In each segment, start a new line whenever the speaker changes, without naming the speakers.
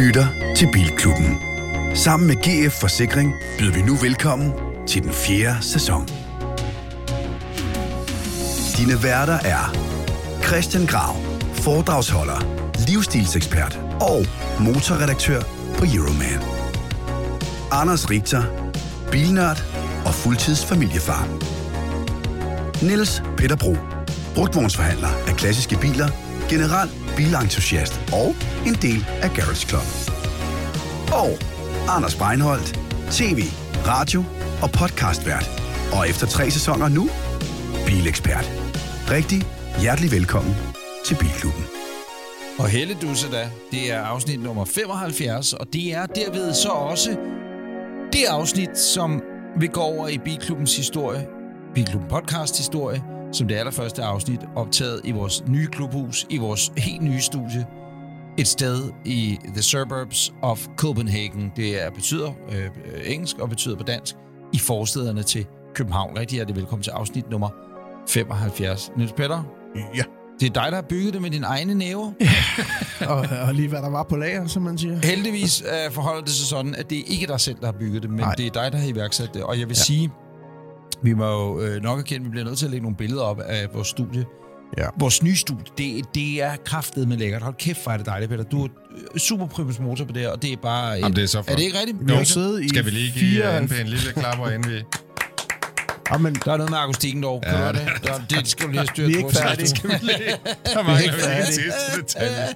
lytter til Bilklubben. Sammen med GF Forsikring byder vi nu velkommen til den fjerde sæson. Dine værter er Christian Grav, foredragsholder, livsstilsekspert og motorredaktør på Euroman. Anders Richter, bilnørd og fuldtidsfamiliefar. Niels Peter Bro, brugtvognsforhandler af klassiske biler, general bilentusiast og en del af Garage Club. Og Anders Breinholt, tv, radio og podcastvært. Og efter tre sæsoner nu, bilekspert. Rigtig hjertelig velkommen til Bilklubben.
Og Helle Dusse da, det er afsnit nummer 75, og det er derved så også det afsnit, som vil gå over i Bilklubbens historie, Bilklubben podcast historie, som det allerførste afsnit, optaget i vores nye klubhus, i vores helt nye studie, et sted i the suburbs of Copenhagen. Det er, betyder øh, engelsk og betyder på dansk i forstederne til København. Rigtig hjertelig velkommen til afsnit nummer 75. Niels Peter,
Ja.
det er dig, der har bygget det med dine egne næver.
Og, og lige hvad der var på lager, som man siger.
Heldigvis øh, forholder det sig sådan, at det er ikke dig selv, der har bygget det, men.
Nej.
det er dig, der har iværksat det. Og jeg vil ja. sige, vi må jo øh, nok erkende, at vi bliver nødt til at lægge nogle billeder op af vores studie.
Ja.
Vores nye studie, det, det er kraftet med lækkert. Hold kæft, hvor er det dejligt, Peter. Du er øh, super primus motor på det her, og det er bare...
Jamen, det er så flot.
Er det ikke rigtigt?
Vi har siddet i
Skal vi lige give
fire...
en pæn lille klapper, inden vi...
Ja, men,
Der er noget med akustikken dog. Kan
Ja,
det? Der, det skal du lige have styr
Vi er
på.
ikke færdige.
Der mangler
ikke
vi lige en
færdige.
sidste detalje.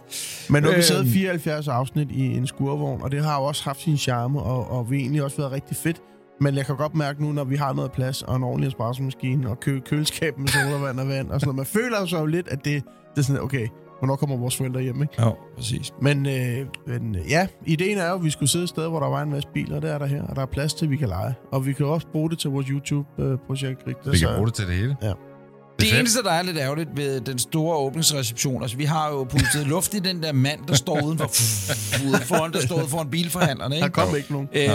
men nu har vi
Øhm.
siddet 74 afsnit i en skurvogn, og det har jo også haft sin charme, og, og vi har egentlig også været rigtig fedt. Men jeg kan godt mærke nu, når vi har noget plads, og en ordentlig espresso-maskine, og kø- køleskab med sodavand og vand, og sådan noget. Man føler sig jo lidt, at det, det er sådan, okay, hvornår kommer vores forældre hjem, ikke?
Jo, præcis.
Men, øh, men øh, ja, ideen er jo, at vi skulle sidde et sted, hvor der var en masse biler, det er der her, og der er plads til, at vi kan lege. Og vi kan også bruge det til vores YouTube-projekt.
Vi kan bruge det til det hele.
Ja.
Det
fedt.
eneste, der er lidt ærgerligt ved den store åbningsreception, altså vi har jo pustet luft i den der mand, der står udenfor, ude foran, der står foran bilforhandlerne,
Der
ikke?
kom ikke nogen.
Øh,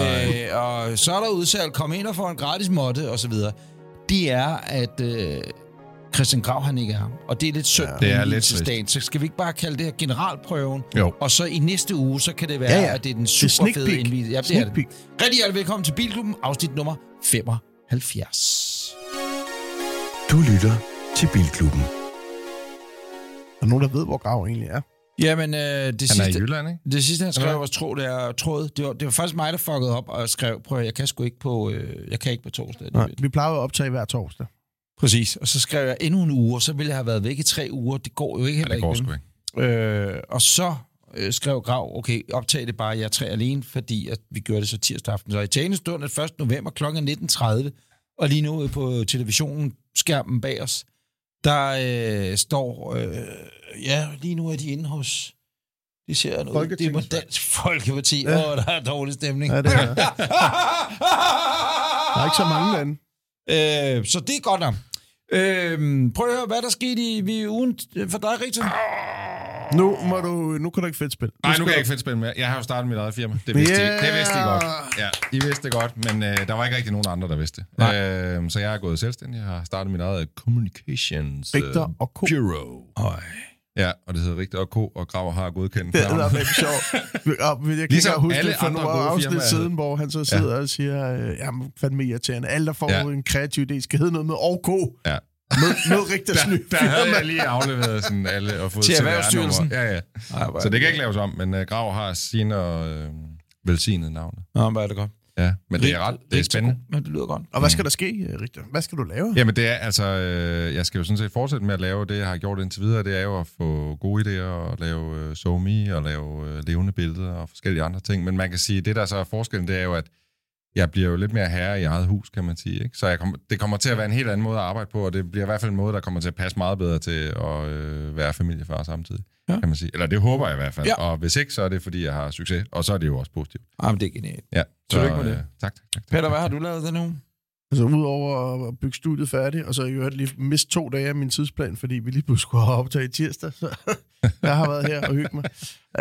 og så er der udsalg, kom ind og få en gratis måtte, og så videre. Det er, at øh, Christian Grav, han ikke er her. Og det er lidt synd
Ja, det er lidt
til dagen. Så skal vi ikke bare kalde det her generalprøven?
Jo.
Og så i næste uge, så kan det være,
Ja,
ja, at det er den
Det er
super fede
peek.
indvid. Ja, det er det. Rigtig hjertelig velkommen til Bilklubben, afsnit nummer 75.
Du lytter til Bilklubben.
Er der nogen, der ved, hvor Grav egentlig er?
Jamen, øh, det
Han er i
sidste...
Jylland, ikke?
Det sidste, han skrev, var tråd, det er tråd. Det var, det var faktisk mig, der fuckede op og skrev, prøv at, jeg kan sgu ikke på, øh, jeg kan ikke på torsdag.
Nej, vi plejer at optage hver torsdag.
Præcis. Og så skrev jeg endnu en uge, og så ville jeg have været væk i tre uger. Det går jo ikke
Ja,
heller
det går
ikke.
sgu ikke.
Øh, og så øh, skrev Grav, okay, optag det bare, jeg er tre alene, fordi at vi gjorde det så tirsdag aften. Så i talende stund er 1. november kl. 19.30, og lige nu på televisionen, skærmen bag os, der øh, står, øh, ja, lige nu er de inde hos, det ser noget, det er på. Dansk Folkeparti. Åh,
Ja.
oh, der er dårlig stemning.
Ja, det er. Der er ikke så mange lande.
Øh, så det er godt nok. Øh, prøv at høre, hvad der skete i, i ugen for dig, Rigtig.
Nu, må du, nu kan du ikke fedt spille.
Nej, nu kan jeg ikke fedt spille mere. Jeg har jo startet mit eget firma. Det vidste,
Ja.
yeah. I. det vidste I godt. Ja, I vidste det godt, men øh, der var ikke rigtig nogen andre, der vidste det. Øh, så jeg er gået selvstændig. Jeg har startet mit eget communications øh,
Richter og K.
bureau.
Øj.
Ja, og det hedder Richter og K, og Graver har godkendt
Det er meget sjovt. Og Jeg kan
Ligesom
ikke huske
alle
det for
andre
nogle afsnit siden, hvor han så sidder og siger, øh, jamen fandme irriterende. Alle, der får
Ja.
en kreativ idé, skal hedde noget med OK.
Ja.
Med, med Rigters nye
Der, der havde
firma.
jeg lige afleveret sådan alle og fået
Til. Erhvervsstyrelsen?
Ja, ja.
Ej,
Så det kan ikke laves om, men uh, Grav har sine og øh, velsignede navne.
Nå, hvor er det godt.
Ja, men det er ret, det er spændende.
Men det lyder godt.
Og hvad skal der ske, øh, Richter? Hvad skal du lave?
Jamen det er altså, øh, jeg skal jo sådan set fortsætte med at lave det, jeg har gjort indtil videre. Det er jo at få gode idéer og lave øh, SoMe og lave øh, levende billeder og forskellige andre ting. Men man kan sige, det der så er forskellen, det er jo, at jeg bliver jo lidt mere herre i eget hus, kan man sige. Ikke? Så jeg kommer, det kommer til at være en helt anden måde at arbejde på, og det bliver i hvert fald en måde, der kommer til at passe meget bedre til at øh, være familiefar samtidig,
Ja.
kan man sige. Eller det håber jeg i hvert fald.
Ja.
Og hvis ikke, så er det, fordi jeg har succes, og så er det jo også positivt.
Ah, men det er genialt.
Ja.
Tillykke med det.
øh, tak, tak, tak, tak.
Peter, hvad har du lavet denne uge?
Altså udover at bygge studiet færdigt, og så har jeg jo lige mistet to dage af min tidsplan, fordi vi lige pludselig skulle have optaget i tirsdag, så jeg har været her og hygget mig.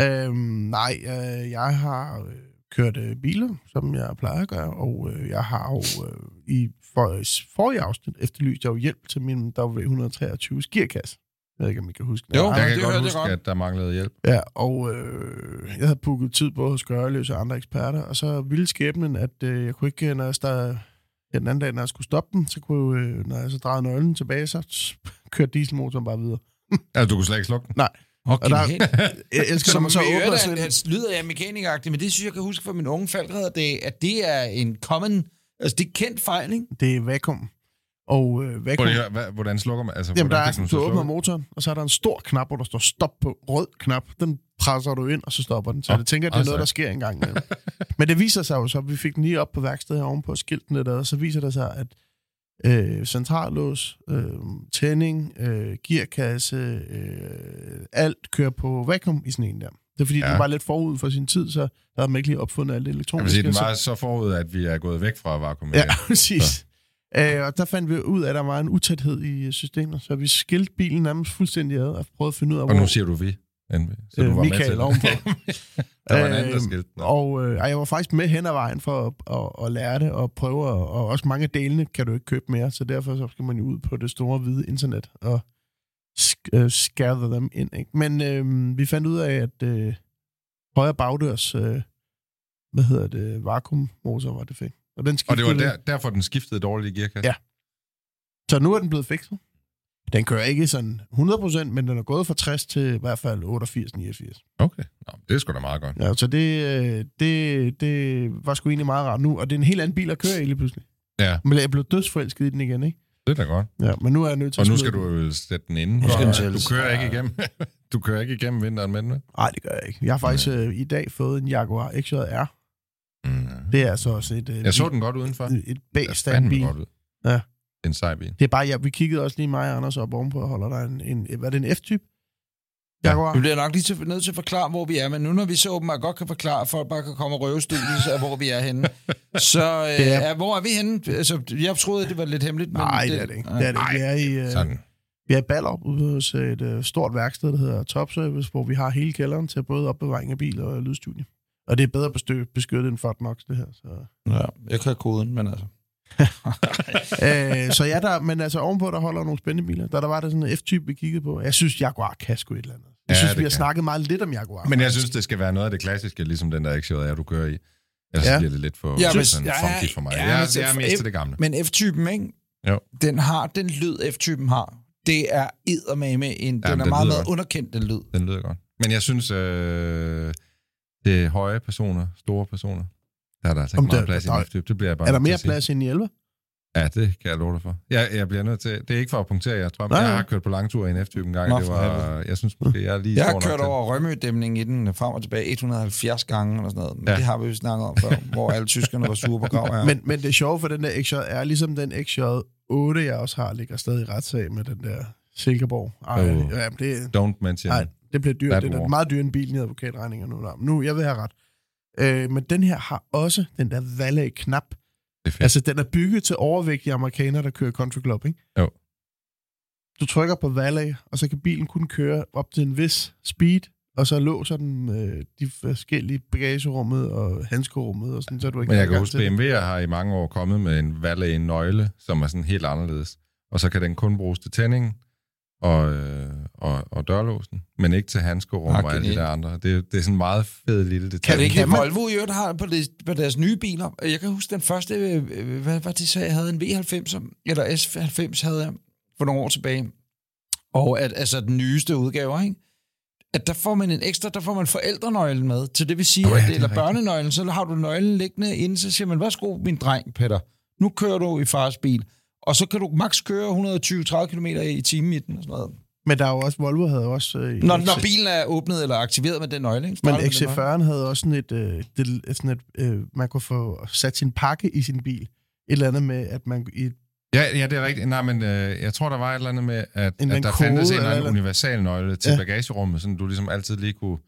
Øhm, nej, øh, jeg har kørt øh, biler, som jeg plejer at gøre, og øh, jeg har jo øh, i for, forrige afsnit efterlyst jeg jo hjælp til min W123 gearkasse. Jeg ved ikke, om I kan huske det.
Jo,
Nej.
Jeg
det
kan godt
hørte jeg
huske,
godt.
at der manglede hjælp.
Ja, og øh, jeg havde booket tid både hos Gørløs og andre eksperter, og så ville skæbnen, at øh, jeg kunne ikke, når jeg stod, ja, den anden dag, når jeg skulle stoppe den, så kunne øh, når jeg så drejede nøglen tilbage, så kørte dieselmotoren bare videre.
Altså, du kunne slet ikke slukke den?
Og
Og der-. Jeg elsker,
Som
man så åbner sådan
at, at lyder jeg mekanikeragtigt, men det synes jeg, kan huske fra min unge falkredderdag, at det er en common, altså det er kendt fejl, ikke?
Det er vakuum. Og øh, vakuum...
Hvad- hvordan slukker man? Altså,
Jamen, der er du åbner motoren, og så er der en stor knap, hvor der står stop på. Rød knap. Den presser du ind, og så stopper den. Så
Åh,
jeg tænker, at det er
altså.
noget, der sker en gang imellem. Men det viser sig jo så, at vi fik den lige op på værkstedet her ovenpå skilten der, og så viser det sig, at øh, centrallås, øh, tænding, øh, gearkasse, øh, alt kører på vakuum i sådan en der. Det er fordi, ja. Den var lidt forud for sin tid, så der havde man ikke lige opfundet alt det
Jeg vil
elektroniske.
sige, den
så-
var så forud, at vi er gået væk fra vakuum.
Ja, præcis. Øh, og der fandt vi ud af, at der var en utæthed i systemet, så vi skilte bilen nærmest fuldstændig ad og prøvede at finde ud af,
Og
hvor
nu siger du vi. NV, Så du
øh,
var med
Michael
til
ovenpå.
det. Der var en anden, der
Øh,
skilte. den.
Og øh, jeg var faktisk med hen ad vejen for at, at, at lære det og prøve, at, og også mange af delene kan du ikke købe mere, så derfor så skal man jo ud på det store hvide internet og sk- øh, skærde dem ind. Ikke? Men øh, vi fandt ud af, at øh, højre bagdørs, øh, hvad hedder det, vakuummotor var det fik. Og, den
Og det var
skiftede-
der, derfor, den skiftede dårligt i gearkasse.
Ja. Så nu er den blevet fikset. Den kører ikke sådan 100%, men den er gået fra 60 til i hvert fald 88-89.
Okay. Nå, det er sgu da meget godt.
Ja, så det, øh, det, det var sgu egentlig meget rart nu. Og det er en helt anden bil at køre i lige pludselig.
Ja.
Men jeg blev dødsforelsket i den igen, ikke?
Det er da godt.
Ja, men nu er jeg nødt til
Og
at
nu skal du jo sætte den inde.
Nu skal
Du kører ikke igennem. Du kører ikke igennem vinteren med den?
Nej, det gør jeg ikke. Jeg har faktisk øh, i dag fået en Jaguar XJR.
Mm.
Det er altså også et, øh,
Jeg så den godt udenfor.
et, et
Det
bagstand
fandme
bil.
godt ud.
Ja.
En sej bil.
Det er bare, ja, vi kiggede også lige mig og Anders op ovenpå og holder der en, en, hvad er det, en F-type?
Ja.
Jaguar?
Vi bliver nok lige til, nødt til at forklare, hvor vi er, men nu når vi så åbenbart godt kan forklare, at folk bare kan komme og røve studiet, så er, hvor vi er henne. Så øh,
er-
er, hvor er vi henne? Altså, jeg troede, at det var lidt hemmeligt, men...
Nej, det er det ikke. Det er det ikke. Vi er i, øh,
Sådan.
vi er i Ballerup ude hos et øh, stort værksted, der hedder Top Service, hvor vi har hele kælderen til både opbevaring af biler og lydstudie. Og det er bedre beskyttet end Fort Knox, det her. Så,
Ja, jeg kan koden, men altså...
øh, så ja, der, men altså ovenpå, der holder nogle spændende biler. Der, der var der sådan en F-type, vi kiggede på. Jeg synes, Jaguar kan sgu et eller andet. Jeg
Ja,
synes, vi har
kan.
snakket meget lidt om Jaguar.
Men jeg synes, det skal være noget af det klassiske, ligesom den der XJR, du kører i. Ellers
Ja.
bliver det lidt for
Ja, men-
sådan
ja,
funky for mig.
ja,
Ja, jeg, jeg er mest til det gamle.
Men F-typen, ikke?
Jo.
Den har den lyd, F-typen har. Det er eddermame en... Den
Jamen,
er
den
meget,
lyder
meget
godt.
underkendt, den lyd.
Den lyder godt. Men jeg synes, øh, det er høje personer, store personer, der er der altså ikke meget
der-
plads i
der-
en F-type. Det bliver jeg bare
er der mere plads end i 11?
Ja, det kan jeg love dig for. Jeg, jeg bliver nødt til... Det er ikke for at punktere, jeg tror, men
Nej,
jeg har kørt på langtur i en F-type en gang.
Nå,
det var, jeg synes måske, jeg er lige
Jeg har kørt over Rømø-dæmningen i den frem og tilbage 170 gange eller sådan noget. Men ja. Det har vi jo snakket om før, hvor alle tyskerne var sure på grav. Ja.
Men, men det sjove for den der XJ er ligesom den XJ8, jeg også har, ligger stadig i retssag med den der Silkeborg. Ej,
Oh.
ja, det,
Don't mention.
nej, det bliver dyrt. Det er meget dyrt en bil i advokatregninger nu. Nu, jeg vil have ret. Øh, men den her har også den der valet-knap. Altså, den er bygget til overvægtige amerikanere, der kører country club, ikke?
Jo.
Du trykker på valet, og så kan bilen kun køre op til en vis speed, og så låser den øh, de forskellige bagagerummet og handskerummet, og sådan, så du ikke
Men jeg kan huske. BMW'er har i mange år kommet med en valet nøgle, som er sådan helt anderledes. Og så kan den kun bruges til tændingen og, øh, og, og dørlåsen, men ikke til handskerum og alle de der andre. Det, det er sådan en meget fed lille detalje.
Kan det ikke? Volvo i øvrigt har på, det, på deres nye biler? Jeg kan huske den første, øh, hvad var det så, jeg havde en V90, eller S90 havde jeg for nogle år tilbage. Og at, altså den nyeste udgave, ikke? At der får man en ekstra, der får man forældrenøglen med. Så det vil sige,
Nå ja,
at
det
det,
er
eller
rigtigt.
børnenøglen, så har du nøglen liggende inde, så siger man, værsgo, min dreng, Peter. Nu kører du i fars bil. Og så kan du maks køre 120-30 km i timen i den og sådan noget.
Men der er jo også, Volvo havde også... Øh,
Når, når bilen er åbnet eller aktiveret med den nøgle, ikke?
Men
Starter med den nøgle.
XC40'en havde også sådan et, øh, det, sådan et øh, man kunne få sat sin pakke i sin bil. Et eller andet med, at man i
Ja, ja, det er rigtigt. Nej, men øh, jeg tror, der var et eller andet med, at,
En
at der
kode
fandtes en
eller
anden universal nøgle til
Ja.
bagagerummet, så du ligesom altid lige kunne,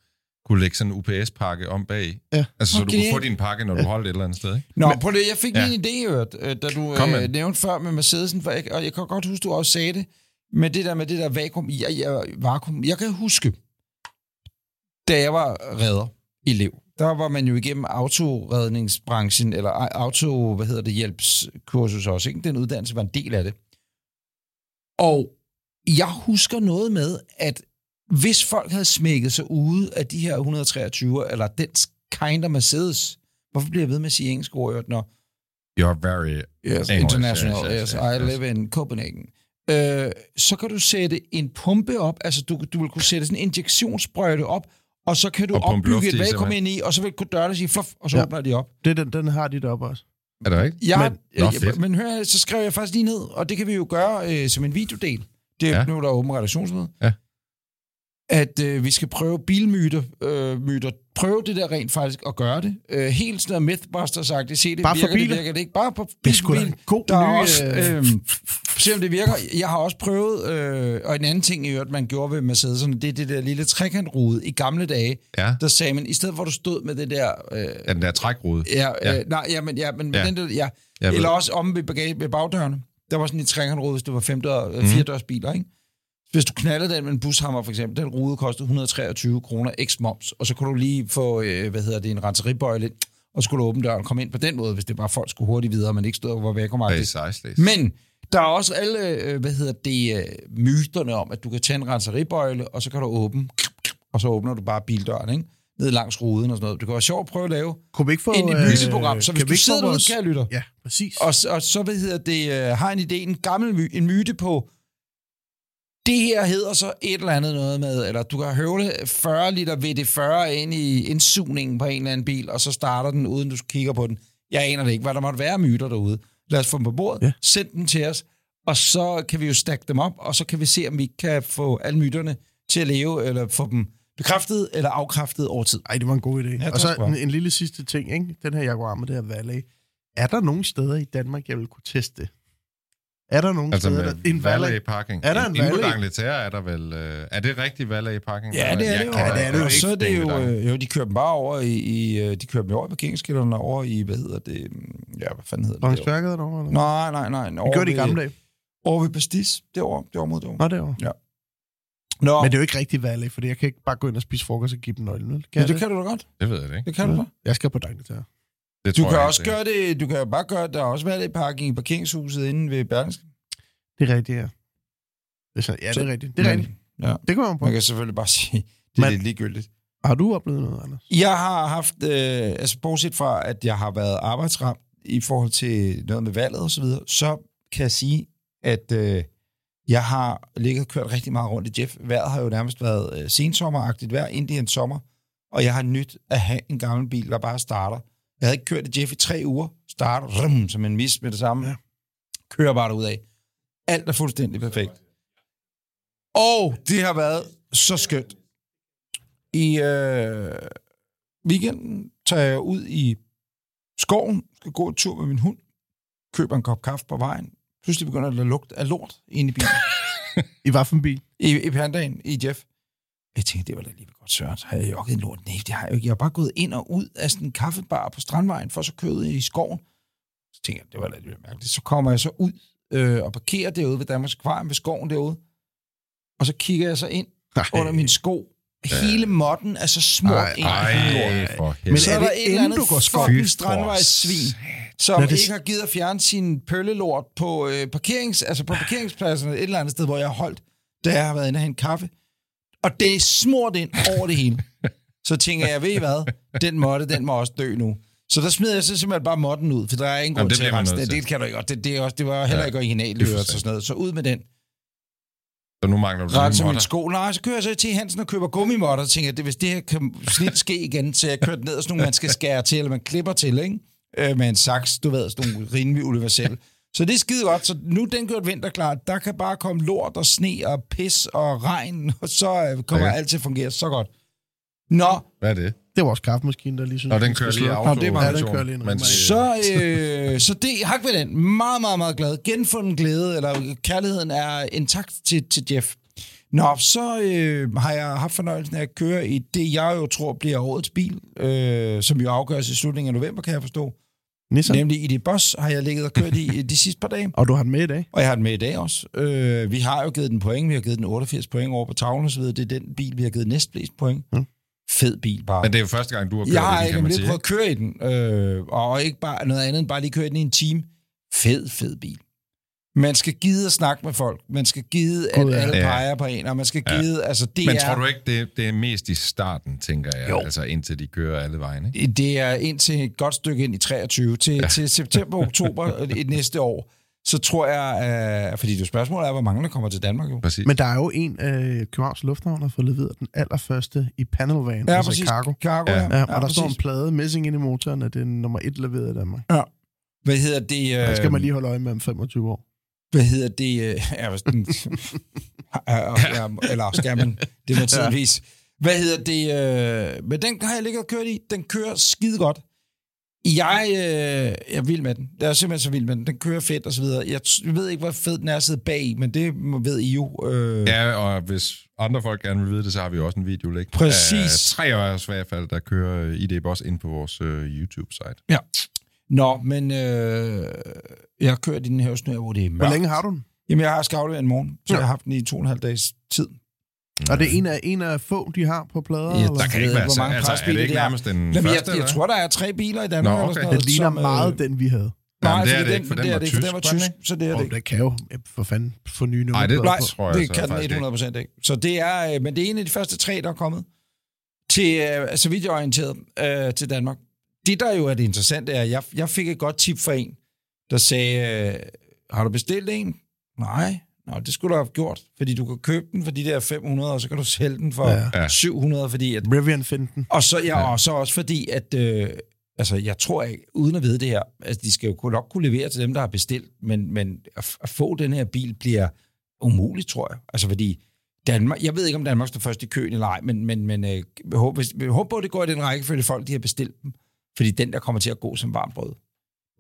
kunne lægge sådan en UPS-pakke om bag.
Ja.
Altså, så
Okay.
du kunne få din pakke, når du holdt et eller andet sted, ikke?
Nå, på det, jeg fik lige
Ja.
en idé, hørt, øh, da du øh, nævnte før med Mercedesen, for jeg, og jeg kan godt huske, du også sagde det, med det der med det der vakuum. Jeg, jeg, vakuum. jeg kan huske, da jeg var redder i Lev, der var man jo igennem autoredningsbranchen, eller au- auto, hvad hedder det, hjælpskursus også, ikke? Den uddannelse var en del af det. Og jeg husker noget med, at hvis folk havde smækket sig ude af de her 123, eller den kind of Mercedes, hvorfor bliver jeg ved med at sige engelsk ord, når
You're very...
yes,
English,
international,
yes, yes,
yes,
yes,
I live in Copenhagen, øh, så kan du sætte en pumpe op, altså du, du vil kunne sætte sådan en injektionssprøjte op, og så kan du
Og
opbygge et vakuum ind i, og så vil kunne dørene sige fluff, og så ja. Åbner de op.
Det, er den, den har de deroppe også.
Er det rigtigt?
Ja,
Men-
men,
Nå, fedt.
men hør, så skrev jeg faktisk lige ned, og det kan vi jo gøre øh, som en videodel. Det er
Ja.
nu er der åben redaktionsmøde.
Ja.
At øh, vi skal prøve bilmyter, øh, myter, prøve det der rent faktisk at gøre det. Øh, helt sådan noget Mythbuster sagt, det se det
Bare for
virker, det
biler?
virker det ikke. Bare på
Det er
bil,
sgu da
bil.
en god
Der er
ny,
også,
øh,
øh, se om det virker. Jeg har også prøvet, øh, og en anden ting, i øvrigt, man gjorde ved Mercedes'erne, det er det der lille trekantrude i gamle dage.
Ja.
Der sagde man, i stedet for at du stod med det der... Øh,
Ja, den der trækrude.
Ja,
Ja.
ja. Øh, nej, ja, men, ja, men
Ja.
den der, ja.
Jeg ved.
Eller også om ved, bagage, ved bagdørene. Der var sådan en trækantrude, hvis det var femdør,
Mhm.
mm. biler, ikke? Hvis du knaldede den med en bushammer, for eksempel, den rude kostede 123 kroner x moms, og så kunne du lige få, øh, hvad hedder det, en renseribøjle, og skulle åbne døren og komme ind på den måde, hvis det bare folk skulle hurtigt videre, men ikke stod og var væk om. Men der er også alle, øh, hvad hedder det, øh, myterne om, at du kan tage en renseribøjle, og så kan du åbne, og så åbner du bare bildøren, ikke? Ned langs ruden og sådan noget. Det kunne være sjovt at prøve at lave
Kunne vi ikke få...
ind i
øh,
myteprogram. Så hvis du sidder derude,
vores-
kære lytter,
Ja, præcis.
og, og så hvad hedder det, øh, har en idé, en gammel my, en myte på, det her hedder så et eller andet noget med, eller du kan høvle 40 liter VD40 ind i indsugningen på en eller anden bil, og så starter den, uden du kigger på den. Jeg aner det ikke, hvad der måtte være myter derude. Lad os få dem på bordet,
Ja.
send dem til os, og så kan vi jo stack dem op, og så kan vi se, om vi kan få alle myterne til at leve, eller få dem bekræftet eller afkræftet over tid.
Ej, det var en god idé.
Ja,
og så en, en lille sidste ting, ikke? Den her Jaguar med det her Valet. Er der nogle steder i Danmark, jeg vil kunne teste det? Er der nogle
Altså
steder, der... En Valet?
parking.
Er der en valet?
D'Angleterre er der vel... Øh, er det rigtig valet parking?
Ja, det er det jo.
Ja, det er det jo.
Så er det jo, øh, jo, de kører dem bare over i, i øh, de kører dem over i parkeringsskillerne over i, hvad hedder det, mm, ja, hvad fanden hedder det?
Langsværket derovre? Eller?
Nej, nej, nej.
det
Over
gjorde de i gamle dage.
Over ved Pastis, derovre, det område derovre.
Nå, derovre.
Nå,
Men det er jo ikke rigtig Valet, fordi jeg kan ikke bare gå ind og spise frokost og give dem nøglen. vel? Kan
ja,
jeg
det kan du da godt.
Det ved jeg det ikke.
Det kan du da.
Jeg skal på D'Angleterre.
Det
Du kan
jeg
også
ikke,
gøre det, du kan bare gøre, der har også været lidt parking i parkeringshuset inde ved Berlingske.
Det er rigtigt, ja. Det er så, ja, det er rigtigt. Det er rigtigt.
Ja,
Det kommer man på.
man kan selvfølgelig bare sige, det er lidt ligegyldigt.
Har du oplevet noget, Anders?
Jeg har haft, øh, altså bortset fra, at jeg har været arbejdsramt i forhold til noget med valget og så videre, så kan jeg sige, at øh, jeg har ligget og kørt rigtig meget rundt i Jeff. Vejret har jo nærmest været øh, sensommeragtigt vejr, Indian sommer, og jeg har nyt at have en gammel bil, der bare starter. Jeg havde ikke kørt i Jeff i tre uger, starter rum, som en mis med det samme,
Ja.
kører bare ud af. Alt er fuldstændig perfekt. Og det har været så skønt. I øh, weekenden tager jeg ud i skoven, skal gå en tur med min hund, køber en kop kaffe på vejen. Pludselig begynder det at lugte af lort inde i bilen.
I hvad for en bil?
I, i pandaen, i Jeff. Jeg tænkte, det var da alligevel godt sørt. Har jeg jogget en lort? Nej, det har jeg jo ikke. Jeg har bare gået ind og ud af sådan en kaffebar på Strandvejen, for så køre ud i skoven. Så tænkte jeg, det var da alligevel mærkeligt. Så kommer jeg så ud øh, og parkerer derude ved Danmarks Akvarium ved skoven derude. Og så kigger jeg så ind under min sko. Hele modden er så smurt
Ej,
ind i
Ej,
lort.
for
Men.
Så
er
er der et eller andet fucking strandvejssvin, som
Nå, det-
ikke har givet at fjerne sin pøllelort på, øh, parkerings, altså på parkeringspladsen et eller andet sted, hvor jeg har holdt, da jeg har været inde og hente kaffe. Og det er smurt ind over det hele. Så tænker jeg, ved I hvad? Den måtte, den må også dø nu. Så der smider jeg så simpelthen bare modden ud, for der er ingen grund til at rense det. Det kan du ikke. Og det, det, er også, det var heller
Ja,
ikke originalt,
det
og sådan noget. Så ud med den.
Så nu mangler du
Renser min sko. Nej, så kører jeg så til Hansen og køber gummimåtter, og tænker, at det, hvis det her kan snit ske igen, så jeg kørt ned og sådan nogle, man skal skære til, eller man klipper til, ikke? Øh, med en saks, du ved, sådan nogle rimelig universelle. Så det er skide godt. Så nu den gjort vinterklar. Der kan bare komme lort og sne og pis og regn, og så øh, kommer
Ja.
alt til at fungere så godt. Nå,
Hvad er det?
Det var vores kaffemaskine, der lige synes,
Nå, den kører lige auto.
det var-
Ja, den kører lige.
Men,
så, øh, så det, hak ved den. Meget, meget, meget glad. Genfunden glæde, eller kærligheden er intakt til, til Jeff. Nå, så øh, har jeg haft fornøjelsen af at køre i det, jeg jo tror bliver årets bil, øh, som jo afgøres i slutningen af november, kan jeg forstå.
Nissan.
Nemlig i det Boss har jeg ligget og kørt i de sidste par dage.
Og du har den med i dag?
Og jeg har den med i dag også. Øh, vi har jo givet den point. Vi har givet den 88 point over på tavlen videre. Det er den bil, vi har givet næstflest point.
Mm.
Fed bil bare.
men det er jo første gang, du har kørt
Jeg har
i den,
ikke
kan man sige.
prøvet at køre i den, øh, og ikke bare noget andet end bare lige køre i den i en time. Fed, fed bil. Man skal gide at snakke med folk. Man skal gide, at
God, ja.
alle
Ja.
peger på en, og man skal gide... Altså, det
Men
er,
tror du ikke, det, det er mest i starten, tænker jeg,
Jo.
altså indtil de kører alle vejen, ikke?
Det er indtil et godt stykke ind i 23. Til, ja. til september, oktober i næste år, så tror jeg... Øh, fordi det spørgsmålet er, hvor mange der kommer til Danmark jo.
Præcis.
Men der er jo en, øh, Københavns Lufthavn har fået leveret den allerførste i panelvan,
Ja,
altså
præcis.
cargo.
Cargo,
Ja.
ja.
Ja, og der
præcis.
står en plade messing ind i motoren, at det er nummer et leveret i Danmark.
Hvad hedder det? Øh,
Der skal man lige holde øje med om 25 år.
Hvad hedder det? Øh, ja, ja, ja, eller skal man, det er naturligvis. Hvad hedder det? Øh, men den har jeg ligget og kørt i. Den kører skide godt. Jeg øh, er vild med den. Jeg er simpelthen så vild med den. Den kører fedt og så videre. Jeg jeg ved ikke, hvor fed den er at sidde bag, men det må- ved I jo. Øh,
Ja, og hvis andre folk gerne vil vide det, så har vi også en video liggende.
Præcis.
Af tre os i hvert fald, der kører ID Boss ind på vores øh, YouTube-site.
Nå, men øh, jeg har kørt i den her snør, hvor det er mørkt.
Hvor længe har du den?
Jamen, jeg har skavlet en morgen, så
Ja.
jeg har haft den i to og en halv dages tid.
Og det er en af, en af få, de har på plader?
Ja,
eller?
Der
Jeg
kan ikke være
hvor
så,
mange
altså, er det ikke
det
nærmest den
Jamen,
første,
jeg, jeg
eller
tror, der er tre biler i Danmark.
Nå,
eller
okay.
sådan
Den
noget,
ligner
som, øh,
meget den, vi havde.
Nej,
Jamen, det er
fordi
det ikke, for den
det er
var
det for den var
tysk, den
tysk, så det er det ikke.
det kan jo for fanden få nye
Nej, det
nummerplader
Nej,
tror jeg
det
så
kan den
faktisk
100 procent ikke. Så det er, øh, men det er en af de første tre, der er kommet til, øh, så vidt jeg er orienteret, øh, til Danmark. Det, der jo er det interessante, er, at jeg, jeg fik et godt tip fra en, der sagde, øh, har du bestilt en? Nej. Nå, det skulle du have gjort, fordi du kan købe den for de der 500, og så kan du sælge den for
Ja.
ja.
Ja.
700, fordi at
Rivian Finten.
og så, ja,
Ja.
og så også fordi, at øh, altså, jeg tror ikke, uden at vide det her, altså, de skal jo nok kunne levere til dem, der har bestilt, men, men at, f- at få den her bil bliver umuligt, tror jeg. Altså fordi Danmark, jeg ved ikke, om Danmark står først i køen eller ej, men, men, men øh, håber, håber på, at det går i den række, fordi folk de har bestilt dem. Fordi den der kommer til at gå som varmt brød.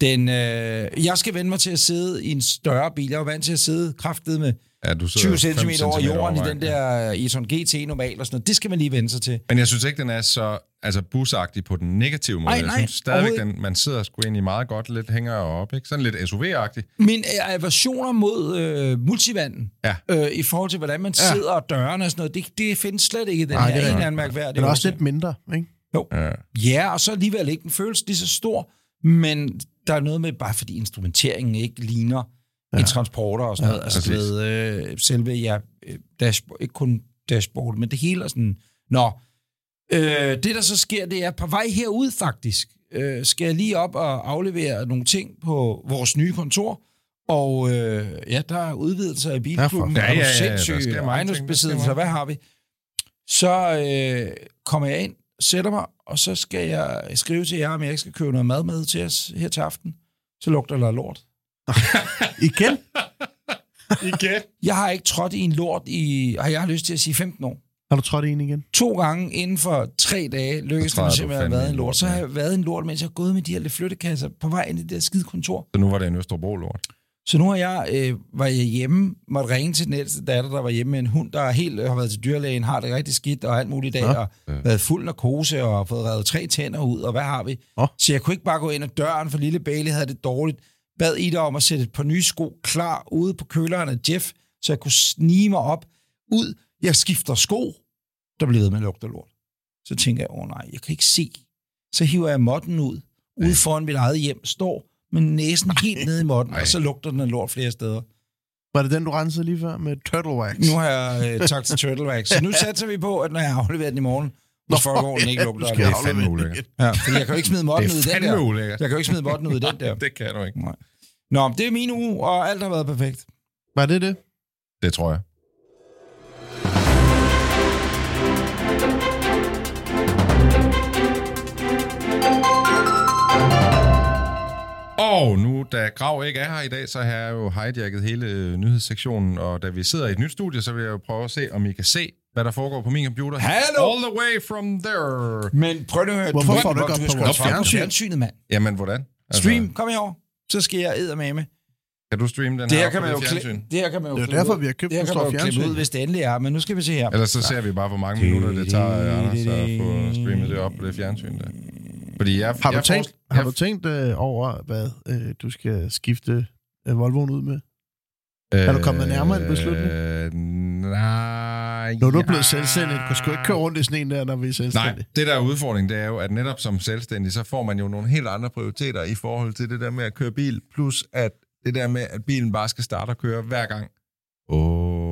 Den, øh, jeg skal vende mig til at sidde i en større bil. Jeg er vant til at sidde kraftet med
Ja, du sidder
20
fem
cm over jorden i
vejen,
den der e-tron GT normal og sådan noget. Det skal man lige vende sig til.
Men jeg synes ikke, den er så altså, busagtig på den negative måde.
Nej,
jeg synes stadigvæk, den, man sidder sgu egentlig meget godt, lidt hænger op, ikke? Sådan lidt SUV-agtig.
Min øh, aversioner mod øh, multivanden,
Ja.
øh, i forhold til, hvordan man
Ja.
sidder og dørene og sådan noget, det, det findes slet ikke i den
Nej,
her
det er
en anden mærkværdig.
Den er også lidt mindre, ikke?
Ja.
Ja, og så alligevel ikke. Den føles lige så stor, men der er noget med, bare fordi instrumenteringen ikke ligner ja. en transporter og sådan
Ja,
noget. Altså, ved, øh, selve, ja, øh, dashboard, ikke kun dashboard, men det hele er sådan... Nå, øh, det der så sker, det er på vej herud faktisk. Øh, skal jeg lige op og aflevere nogle ting på vores nye kontor, og øh, ja, der er udvidelser i bilklubben.
Ja,
Ja,
Ja,
ja,
der sker
sindssyge ejendomsbesiddelser. Hvad har vi? Så øh, kommer jeg ind, sætter mig, og så skal jeg skrive til jer, om jeg ikke skal købe noget mad med til os her til aften. Så lugter der lort.
Igen?
Igen?
Jeg har ikke trådt i en lort i, har jeg lyst til at sige, 15 år.
Har du trådt i en igen?
To gange inden for tre dage lykkedes det mig simpelthen at have været
en
lort. Så har jeg været en lort, mens jeg har gået med de her flyttekasser på vej ind i det der skide kontor.
Så nu var det en Østerbro-lort.
Så nu har jeg, øh, var jeg hjemme, måtte ringe til den ældste datter, der var hjemme med en hund, der helt øh, har været til dyrlægen, har det rigtig skidt og alt muligt i dag,
Nå.
og været fuld narkose og fået revet tre tænder ud, og hvad har vi?
Nå.
Så jeg kunne ikke bare gå ind ad døren, for lille Bailey havde det dårligt. Bad Ida om at sætte et par nye sko klar ude på køleren af Jeff, så jeg kunne snige mig op ud. Jeg skifter sko, der blev ved med lugte af lort. Så tænker jeg, åh nej, jeg kan ikke se. Så hiver jeg modden ud, ude foran mit eget hjem, står med næsen helt nede i modden,
Ej.
og så lugter den af lort flere steder.
Var det den, du rensede lige før med Turtle Wax?
Nu har jeg øh, tak til Turtle Wax. Så nu satser vi på, at når jeg afleverer den i morgen, hvis folkevognen ikke lugter
Det er fandme
aflevere
ulækkert.
Ja, fordi jeg kan jo ikke smide modden ud i den der.
ulækkert.
Jeg kan jo ikke smide modden ud i den der.
Det kan du ikke.
Nej. Nå, men det er min uge, og alt har været perfekt.
Var det det?
Det tror jeg. Og nu, da Grav ikke er her i dag, så har jeg jo hijacket hele nyhedssektionen, og da vi sidder i et nyt studie, så vil jeg jo prøve at se, om I kan se, hvad der foregår på min computer.
Hallo?
All the way from there.
Men prøv nu at høre.
Hvorfor får du ikke op på
skal
vores
fjernsynet, mand.
Jamen, hvordan? Altså,
Stream, kom herover. Så skal jeg eddermame.
Kan du streame den
Det
her,
her kan man jo
fjernsyn?
det her kan man jo
Det er derfor,
ud.
vi har købt
det her
den
kan man jo klippe ud, hvis det endelig er. Men nu skal vi se her.
Ellers så ser vi bare, hvor mange minutter det tager Anders at få streamet det op på det fjernsyn der. Fordi jeg,
Har du
jeg
tænkt,
foresl-
har
jeg-
du tænkt øh, over, hvad øh, du skal skifte øh, Volvoen ud med? Er du kommet nærmere en beslutning?
Øh, nej.
Når du er blevet selvstændig, du sgu ikke køre rundt i sådan en der, når vi er
Nej,
selvstændige.
det der er udfordringen, det er jo, at netop som selvstændig, så får man jo nogle helt andre prioriteter i forhold til det der med at køre bil, plus at det der med, at bilen bare skal starte og køre hver gang. Åh,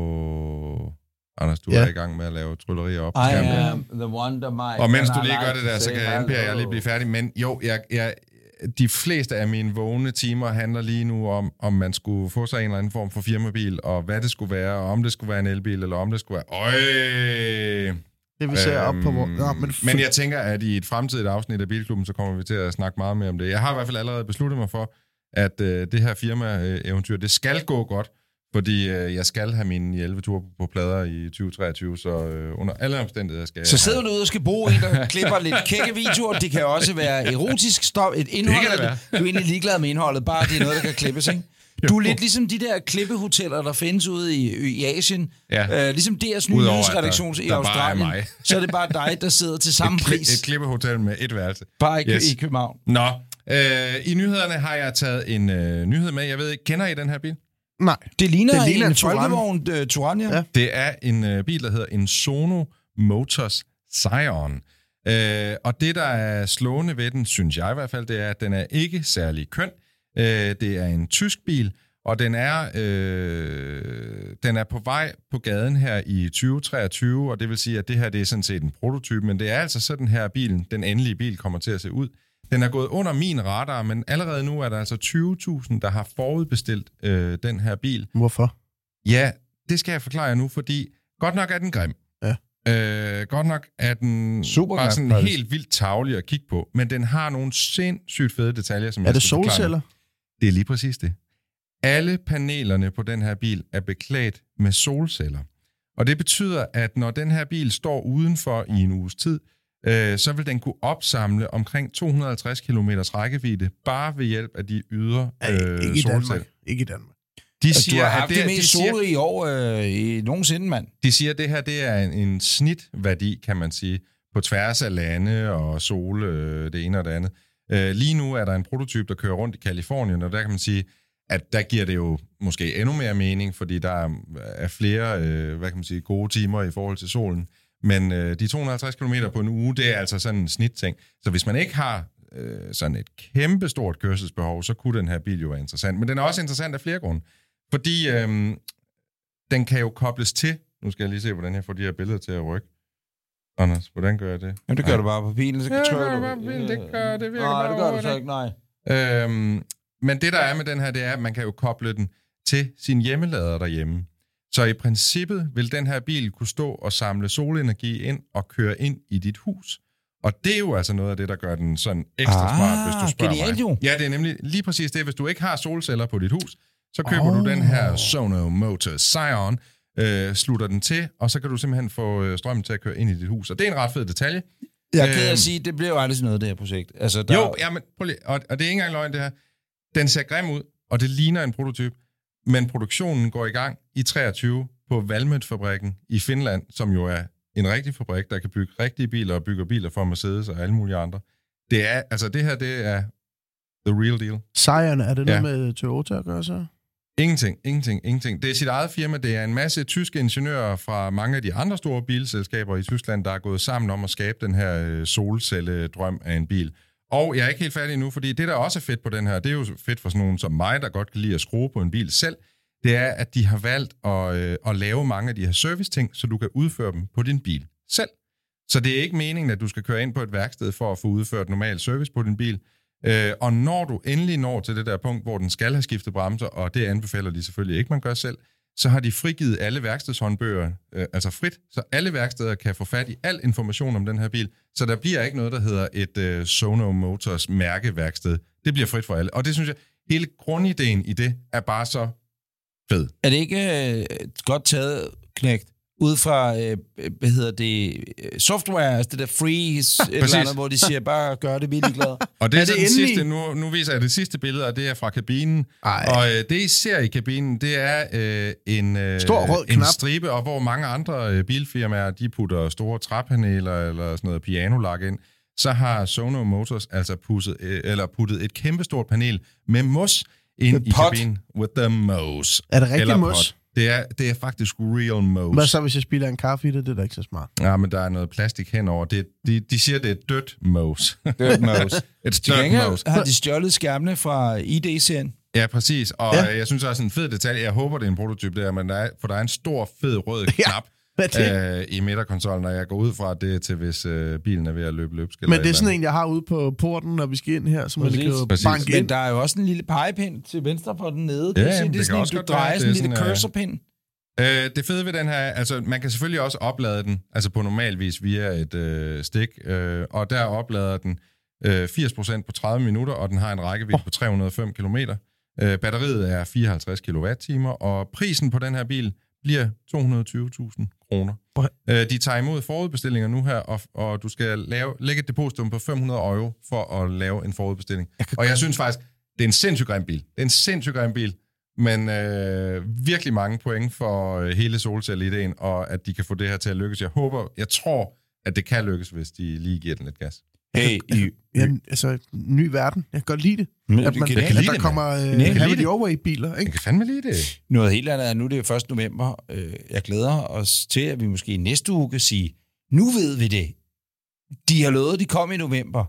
Anders, du
Ja.
er i gang med at lave tryllerier op.
I am the wonder my...
Og mens du lige gør det der, så kan jeg NPR, jeg lige blive færdig. Men jo, jeg, jeg, de fleste af mine vågne timer handler lige nu om, om man skulle få sig en eller anden form for firmabil, og hvad det skulle være, og om det skulle være en elbil, eller om det skulle være... Øj!
Det vi ser op på... Hvor...
Øhm,
Nå, men,
men jeg tænker, at i et fremtidigt afsnit af Bilklubben, så kommer vi til at snakke meget mere om det. Jeg har i hvert fald allerede besluttet mig for, at øh, det her firma-eventyr, det skal gå godt, fordi øh, jeg skal have mine 11 ture på plader i 2023, så øh, under alle omstændigheder skal jeg...
Så sidder du ude og skal bruge en, der klipper lidt kække videoer. Det kan også være erotisk stof, et indhold.
Det kan det være.
Du er egentlig ligeglad med indholdet, bare det er noget, der kan klippes, ikke? Du er lidt ligesom de der klippehoteller, der findes ude i, i Asien.
Ja.
Øh, ligesom deres nye nyhedsredaktion
der-
i
der bare er
Australien.
mig.
Så er det bare dig, der sidder til samme
et, kli-
pris.
et klippehotel med et værelse.
Bare i,
Yes.
i København.
Nå, øh, i nyhederne har jeg taget en øh, nyhed med. Jeg ved ikke, kender I den her bil?
Nej.
Det ligner,
Det ligner
en
en Touran.
folkevogn uh, Touran, ja.
Ja.
Det er en øh, bil, der hedder en Sono Motors Scion. Øh, og det, der er slående ved den, synes jeg i hvert fald, det er, at den er ikke særlig køn. Øh, det er en tysk bil, og den er, øh, den er på vej på gaden her i 2023, og det vil sige, at det her det er sådan set en prototype, men det er altså sådan her bilen, den endelige bil kommer til at se ud. Den er gået under min radar, men allerede nu er der altså 20.000, der har forudbestilt øh, den her bil.
Hvorfor?
Ja, det skal jeg forklare jer nu, fordi godt nok er den grim.
Ja.
Øh, godt nok er den
Super
bare sådan
faktisk.
helt vildt tavlig at kigge på, men den har nogle sindssygt fede detaljer, som
Er
jeg
det
skal forklare
solceller?
Det er lige præcis det. Alle panelerne på den her bil er beklædt med solceller. Og det betyder, at når den her bil står udenfor i en uges tid, øh, så vil den kunne opsamle omkring 250 km rækkevidde, bare ved hjælp af de ydre
Øh, ikke i
solceller.
Danmark. Ikke i Danmark.
De
Altså, du
siger,
har
at
haft
det,
det
de
mest
siger,
solrige år øh, i nogensinde, mand.
de siger, at det her det er en, en snitværdi, kan man sige, på tværs af lande og sol, øh, det ene og det andet. Øh, lige nu er der en prototype, der kører rundt i Kalifornien, og der kan man sige, at der giver det jo måske endnu mere mening, fordi der er, er flere øh, hvad kan man sige, gode timer i forhold til solen. Men øh, de 250 km på en uge, det er altså sådan en snitting. Så hvis man ikke har øh, sådan et kæmpestort kørselsbehov, så kunne den her bil jo være interessant. Men den er også interessant af flere grunde. Fordi øh, den kan jo kobles til. Nu skal jeg lige se, hvordan jeg får de her billeder til at rykke. Anders, hvordan gør jeg det?
Jamen, det gør du bare på bilen, så
Ja, det
trykker
gør
du.
bare på bilen. Det gør- det virker
Nej, det gør du så
det.
ikke, nej.
Øhm, men det, der er med den her, det er, at man kan jo koble den til sin hjemmelader derhjemme. Så i princippet vil den her bil kunne stå og samle solenergi ind og køre ind i dit hus. Og det er jo altså noget af det, der gør den sådan ekstra
Ah,
smart, hvis du spørger
genialt
mig.
jo.
Ja, det er nemlig lige præcis det. Hvis du ikke har solceller på dit hus, så køber oh. Du den her Sono Motors Scion, øh, slutter den til, og så kan du simpelthen få øh, strømmen til at køre ind i dit hus. Og det er en ret fed detalje.
Jeg
Øhm.
at sige, det blev jo aldrig sådan noget, det her projekt. Altså, der,
Jo, ja, men prøv lige, og, og det er ikke engang løgn, det her. Den ser grim ud, og det ligner en prototyp, men produktionen går i gang i 23 på Valmet-fabrikken i Finland, som jo er en rigtig fabrik, der kan bygge rigtige biler og bygger biler for Mercedes og alle mulige andre. Det er, altså det her, det er the real deal.
Sejren, er det noget
Ja.
med Toyota at gøre så?
Ingenting, ingenting, ingenting. Det er sit eget firma. Det er en masse tyske ingeniører fra mange af de andre store bilselskaber i Tyskland, der er gået sammen om at skabe den her øh, solcelledrøm af en bil. Og jeg er ikke helt færdig nu, fordi det, der også er fedt på den her, det er jo fedt for sådan nogen som mig, der godt kan lide at skrue på en bil selv, det er, at de har valgt at, øh, at lave mange af de her service-ting, så du kan udføre dem på din bil selv. Så det er ikke meningen, at du skal køre ind på et værksted for at få udført normal service på din bil. Øh, og når du endelig når til det der punkt, hvor den skal have skiftet bremser, og det anbefaler de selvfølgelig ikke, man gør selv, så har de frigivet alle værkstedshåndbøger, øh, altså frit, så alle værksteder kan få fat i al information om den her bil, så der bliver ikke noget, der hedder et øh, Sono Motors mærkeværksted. Det bliver frit for alle. Og det synes jeg, hele grundideen i det er bare så fed.
Er det ikke øh, godt taget, knægt? Ud fra, øh, hvad hedder det, øh, software, altså det der freeze, et
Præcis.
eller andet, hvor de siger, bare gør det, vi er ligeglade.
Og det er,
Er det
den
endelig?
sidste, nu, nu viser jeg det sidste billede, og det er fra kabinen.
Ej.
Og øh, det, I ser i kabinen, det er øh, en, øh,
Stor rød
en
knap.
stribe, og hvor mange andre øh, bilfirmaer, de putter store træpaneler eller sådan noget pianolak ind, så har Sono Motors altså pusset, øh, eller puttet et kæmpestort panel med mos ind i
pot.
kabinen. With the mos.
Er det rigtig mos?
pot. Det er, det er faktisk real mos.
Hvad så, hvis jeg spiller en kaffe i det? Det er da ikke så smart.
Ja, men der er noget plastik henover. Det, de, de siger, det er dødt mos.
Mouse.
Et
Til
dirt mos.
har de stjålet skærmene fra ID-serien.
Ja, præcis. Og
Ja.
ja. jeg synes også en fed detalje, jeg håber, det er en prototype der, men der er, for der er en stor, fed rød
Ja,
knap
er det?
øh, i midterkonsollen, og jeg går ud fra, at det er til, hvis øh, bilen er ved at løbe løbsk. eller
Men
et
det er sådan en, jeg har ude på porten, når vi skal ind her, så man kan
Præcis.
banke
Men
ind.
der er jo også en lille pegepind til venstre på den nede.
Ja,
Kan du se,
jamen,
det er
det
sådan
kan
en,
også
du drejer
det
sådan en lille
øh,
cursorpind.
Øh, det fede ved den her, altså man kan selvfølgelig også oplade den, altså på normal vis via et øh, stik, øh, og der oplader den øh, 80% på 30 minutter, og den har en rækkevidde oh. på 305 km. Øh, batteriet er 54 kWh, og prisen på den her bil bliver 220.000 kroner. Øh, de tager imod forudbestillinger nu her, og, og du skal lave, lægge et depositum på 500 euro for at lave en forudbestilling. Og jeg synes faktisk, det er en sindssygt grim bil. Det er en sindssygt grim bil, men øh, virkelig mange point for øh, hele solcelleideen, og at de kan få det her til at lykkes. Jeg håber, jeg tror, at det kan lykkes, hvis de lige giver den lidt gas.
Hey, i,
Ja, altså, ny verden. Jeg kan godt lide det.
Men
At, man,
kan
at
lide
der
det,
kommer øh,
kan lide
Have
det.
It Your Way-biler,
Jeg
ikke?
kan fandme lide det.
Noget helt andet er, nu er det 1. november. Øh, Jeg glæder os til, at vi måske næste uge kan sige, nu ved vi det. De har lovet, at de kom i november.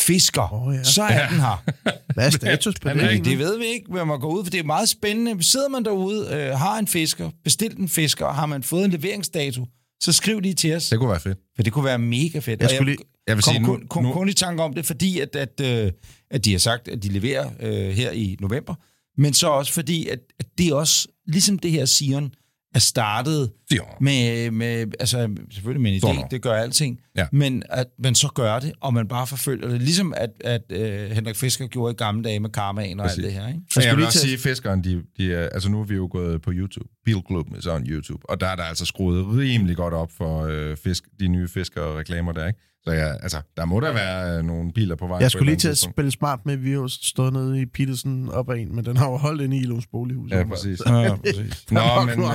Fisker.
Åh, ja.
Så er den her.
Hvad er status på det?
er
Men
ikke-
det ved vi ikke, hvad man går ud for. Det er meget spændende. Sidder man derude, øh, har en fisker, bestilt en fisker, og har man fået en leveringsdato, så skriv lige til os.
Det kunne være fedt.
For det kunne være mega fedt.
Jeg skulle lige-
Jeg vil
kom
sige, nu,
kun, kun,
nu,
kun i tanke om det, fordi at, at, øh, at de har sagt, at de leverer øh, her i november, men så også fordi, at, at det er også, ligesom det her Sion, er startet
Jo.
med, med altså selvfølgelig med en
Sådan
idé,
noget.
det gør alting,
Ja.
men at man så gør det, og man bare forfølger det, ligesom at, at øh, Henrik Fisker gjorde i gamle dage med karmaen og
Præcis.
alt det her. Ikke?
Men jeg
skulle
vil også sige, at fiskeren, de, de er, altså nu er vi jo gået på YouTube. Bilklubben er så on YouTube. Og der er der altså skruet rimelig godt op for øh, fisk, de nye fiskerreklamer der, ikke? Så ja, altså, der må der være øh, nogle biler på vej.
Jeg skulle lige til at spille smart med, vi har stået nede i Petersen op ad en, men den har jo holdt inde i Ilons bolighus.
Ja, præcis.
Ja, præcis.
Der er
Nå, men
andre,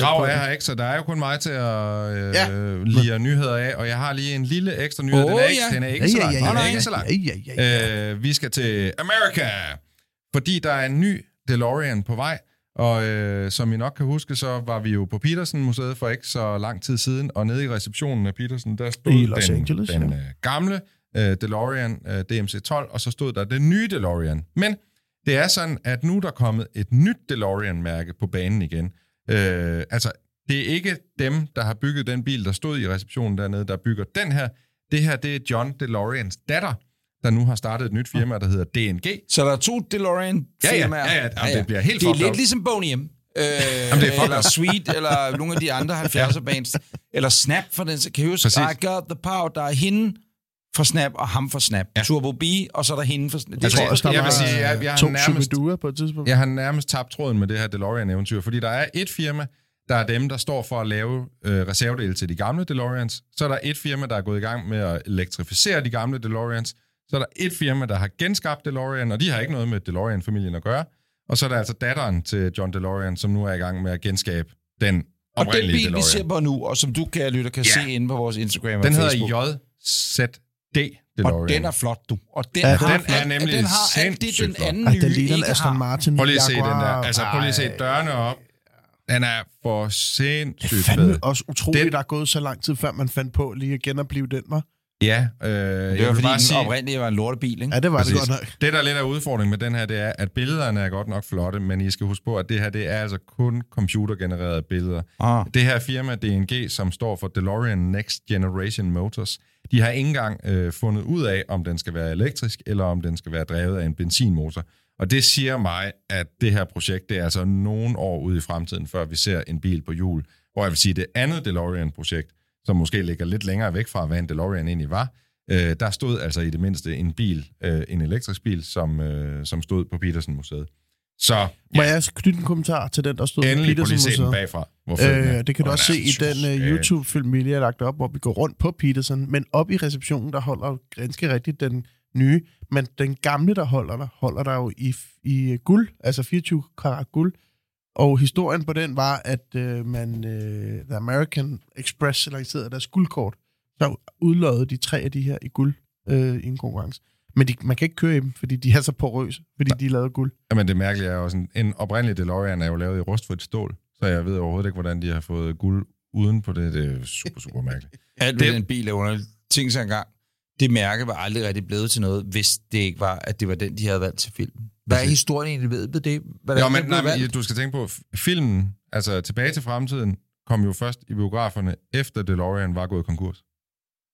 Grav
på
er her ikke, så der er jo kun mig til at øh,
Ja.
lire nyheder af, og jeg har lige en lille ekstra nyhed.
Åh,
den, er ikke,
ja.
den er ikke så lang.
ja,
Den
ja,
er
ja,
ikke så lang.
ja, ja, ja.
Øh, vi skal til America, fordi der er en ny DeLorean på vej, og øh, som I nok kan huske, så var vi jo på Petersen-museet for ikke så lang tid siden, og nede i receptionen af Petersen, der stod
I Los
den,
Angeles,
den
ja.
øh, gamle øh, DeLorean øh, DMC-12, og så stod der den nye DeLorean. Men det er sådan, at nu er der kommet et nyt DeLorean-mærke på banen igen. Øh, altså, det er ikke dem, der har bygget den bil, der stod i receptionen dernede, der bygger den her. Det her, det er John DeLoreans datter, der nu har startet et nyt firma, der hedder DNG.
Så der er to DeLorean
Ja, ja,
firmaer.
ja, ja, jamen, det bliver helt
Det er lidt ligesom Boney M. Øh,
det er
eller. Sweet, eller nogle af de andre 70'er bands. Eller Snap, for den. Kan I huske,
Præcis.
I got the power. Der er hende fra Snap, og ham fra Snap. Ja. Turbo B, og så er der hende fra Snap. Det
Jeg tror også, der
jeg
var
vil sige, jeg- jeg har
to
nærmest-
på et tidspunkt.
Jeg har nærmest tabt tråden med det her DeLorean-eventyr, fordi der er et firma, der er dem, der står for at lave øh, reservedele til de gamle DeLoreans. Så er der et firma, der er gået i gang med at elektrificere de gamle DeLoreans. Så er der et firma, der har genskabt DeLorean, og de har ikke noget med DeLorean-familien at gøre. Og så er der altså datteren til John DeLorean, som nu er i gang med at genskabe den
Og den bil, vi
DeLorean.
ser på nu, og som du, kære lytter, kan
Ja.
se inde på vores Instagram og
Den
Facebook.
hedder JZD DeLorean.
Og den er flot, du. Og den,
Ja,
har,
den
er nemlig
den har alt det, den anden
Ej,
nye
den ligner
ikke
Aston
har.
Martin.
Prøv lige at se den der. Altså, prøv lige at se
Ej,
dørene op. Den er for
Det
sindssygt
er fandme
fed.
også utroligt,
Den-
der er gået så lang tid, før man fandt på lige at genopleve den, var.
Ja, øh,
Det
jeg
var
vil
fordi,
bare
den
sige,
oprindelige var en lortebil, ikke?
Ja, det var
Præcis.
det godt nok.
det der lidt af udfordringen med den her, det er, at billederne er godt nok flotte, men I skal huske på, at det her, det er altså kun computergenererede billeder.
Ah.
Det her firma, DNG, som står for DeLorean Next Generation Motors, de har ikke engang øh, fundet ud af, om den skal være elektrisk, eller om den skal være drevet af en benzinmotor. Og det siger mig, at det her projekt, det er altså nogle år ude i fremtiden, før vi ser en bil på hjul. Hvor jeg vil sige, det andet DeLorean-projekt, som måske ligger lidt længere væk fra, hvad en DeLorean egentlig var, øh, der stod altså i det mindste en bil, øh, en elektrisk bil, som, øh, som stod på Petersen-museet. Så
Må
ja,
jeg knytte en kommentar til den, der stod på
endelig den
Petersen-museet?
bagfra. Hvor fed den er.
Øh, det kan du
Og
også se i den uh. YouTube-film, vi lige har lagt op, hvor vi går rundt på Peterson. Men op i receptionen, der holder ganske rigtigt den nye. Men den gamle, der holder der, holder der jo i, i guld, altså 24 karat guld. Og historien på den var, at øh, man, øh, The American Express lancerede deres guldkort. Så udløjede de tre af de her i guld øh, i en konkurrence. Men de, man kan ikke køre i dem, fordi de er så porøse, fordi de er lavet guld.
Jamen det mærkelige er jo sådan, en oprindelig DeLorean er jo lavet i rustfrit stål, så jeg ved overhovedet ikke, hvordan de har fået guld uden på det. Det er super, super mærkeligt.
Alt ved den bil er underligt. Tænk sig engang. det mærke var aldrig rigtig blevet til noget, hvis det ikke var, at det var den, de havde valgt til filmen. Hvad er historien egentlig ved ved det? Hvordan
Jo, men, nej, men du skal tænke på, filmen, altså Tilbage til fremtiden, kom jo først i biograferne, efter DeLorean var gået konkurs.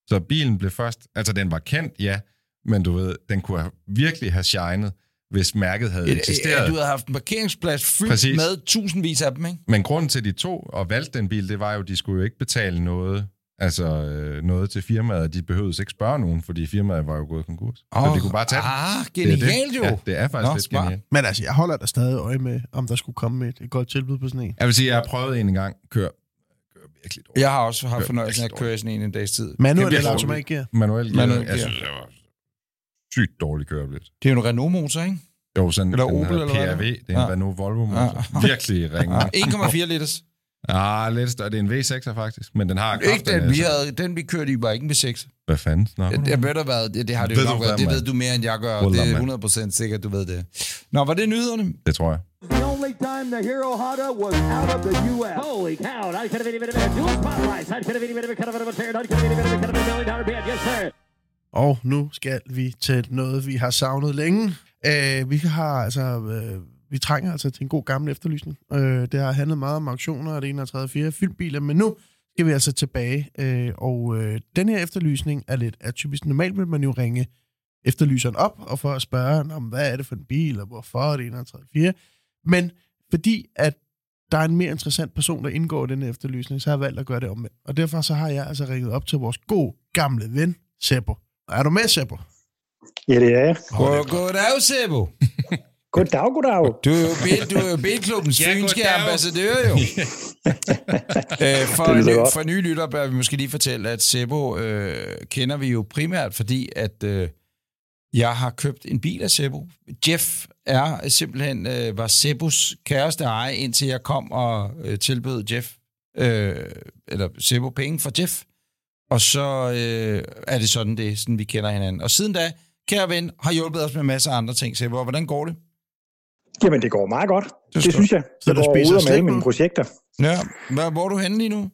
Så bilen blev først, altså den var kendt, ja, men du ved, den kunne have, virkelig have shined, hvis mærket havde
Et-
eksisteret.
at Du havde haft en parkeringsplads fyldt
Præcis.
med tusindvis af dem, ikke?
Men grunden til, at de to og valgte den bil, det var jo, at de skulle jo ikke betale noget, altså øh, noget til firmaet. De behøvede ikke spørge nogen, fordi firmaet var jo gået konkurs. Oh, så de kunne bare tage den.
Ah,
Det er det.
genialt jo.
Ja, det er faktisk
Nå,
lidt
smart.
genialt.
Men altså, jeg holder da stadig øje med, om der skulle komme et, et godt tilbud på sådan en.
Jeg vil sige, at jeg har prøvet en engang, køre, køre virkelig dårligt.
Jeg har også haft fornøjelsen af at køre i sådan en en dags tid.
Manuel eller automatgear?
Manuel gear,
Manuel
jeg synes, det var sygt dårligt køreoplevelse.
Det er jo en Renault-motor, ikke?
Jo, sådan
Eller
den
Opel,
hedder
eller er
PRV,
det?
det er en
Ja.
Renault Volvo motor.
Ja.
Virkelig ringe.
Ah, 1,4 liters.
Ah, lidt større. Det er en V6'er faktisk, men den har
Ikke
kræfterne.
den, vi, havde, den vi kørte i, var ikke en V6.
Hvad fanden snakker du
jeg ved hvad, det, det har det
Ved
jo nok været. Det ved du mere, end jeg gør.
Wallah,
Det er
mand.
100% sikkert, du ved det. Nå, var det nyhederne?
Det tror jeg.
The only time the Hero Honda was out of the U.S. Holy cow! I could have been a dual spotlights. I could have been a cut of a tear. I could have been a cut of a million dollar bid. Yes, sir.
Og nu skal vi til noget, vi har savnet længe. Øh, vi har altså... Øh, vi trænger altså til en god gammel efterlysning. Øh, det har handlet meget om auktioner og det 31. 4 filmbiler, men nu skal vi altså tilbage. Øh, og øh, den her efterlysning er lidt atypisk. Normalt vil man jo ringe efterlyseren op og for at spørge, om hvad er det for en bil, og hvorfor er det 31. 4. Men fordi at der er en mere interessant person, der indgår i den efterlysning, så har jeg valgt at gøre det omvendt. Og derfor så har jeg altså ringet op til vores god gamle ven, Seppo. Er du med, Seppo?
Ja, det er jeg.
God, goddag, Sebo.
Goddag, goddag.
Du er jo, bil, du er jo Bilklubbens
Ja,
fynske ambassadør, jo. øh, for, ny, for nye lytter bør vi måske lige fortælle, at Sebo øh, kender vi jo primært, fordi at øh, jeg har købt en bil af Sebo. Jeff er simpelthen øh, var Sebos kæreste eje, indtil jeg kom og øh, tilbød Jeff, øh, eller Sebo penge for Jeff. Og så øh, er det sådan, det sådan, vi kender hinanden. Og siden da, kære ven, har hjulpet os med masser af andre ting, Sebo. Hvordan går det?
Jamen, det går meget godt. Det,
skal-
synes jeg.
så
det
du spiser
ud alle
nu?
mine projekter.
Ja, hvor, hvor er du henne lige nu?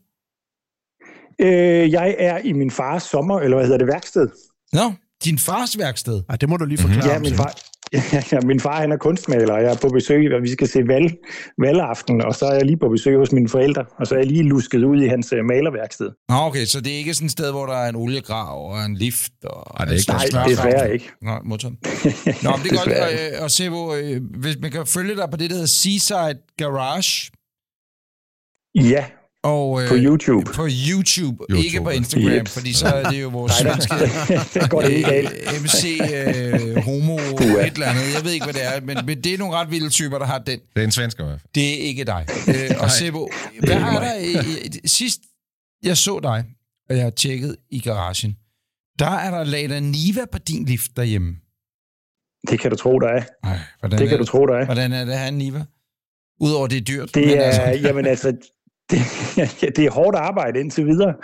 Øh, jeg er i min fars sommer, eller hvad hedder det, værksted.
Nå, din fars værksted.
Ej, det må du lige forklare.
Ja,
om,
min far, ja, min far han er kunstmaler, og jeg er på besøg, og vi skal se valg, valgaften, og så er jeg lige på besøg hos mine forældre, og så er jeg lige lusket ud i hans uh, malerværksted.
Nå, okay, så det er ikke sådan et sted, hvor der er en oliegrav og en lift? Og
Ej, det er ikke
Nej,
smørkraft?
desværre ikke.
Nå, motoren. Nå, men det er godt. Og, og Sebo, øh, hvis man kan følge dig på det, der hedder Seaside Garage,
Ja,
og, øh,
på YouTube.
På YouTube,
YouTube,
ikke på. Instagram,
Yep.
fordi så er det jo vores svenske
der går det galt.
øh, MC øh, homo et eller andet. Jeg ved ikke, hvad det er, men, men det er nogle ret vilde typer, der har den.
Det er en svensker i hvert fald.
Det er ikke dig. Øh, og Sebo, hvad er der sidst jeg så dig, og jeg har tjekket i garagen, der er der laget Niva på din lift derhjemme.
Det kan du tro, der er.
Ej, hvordan,
Det
er,
kan du tro, der er.
hvordan er det en Niva? Udover det er dyrt.
Det
men
er,
altså,
jamen altså, det, det er hårdt arbejde indtil videre.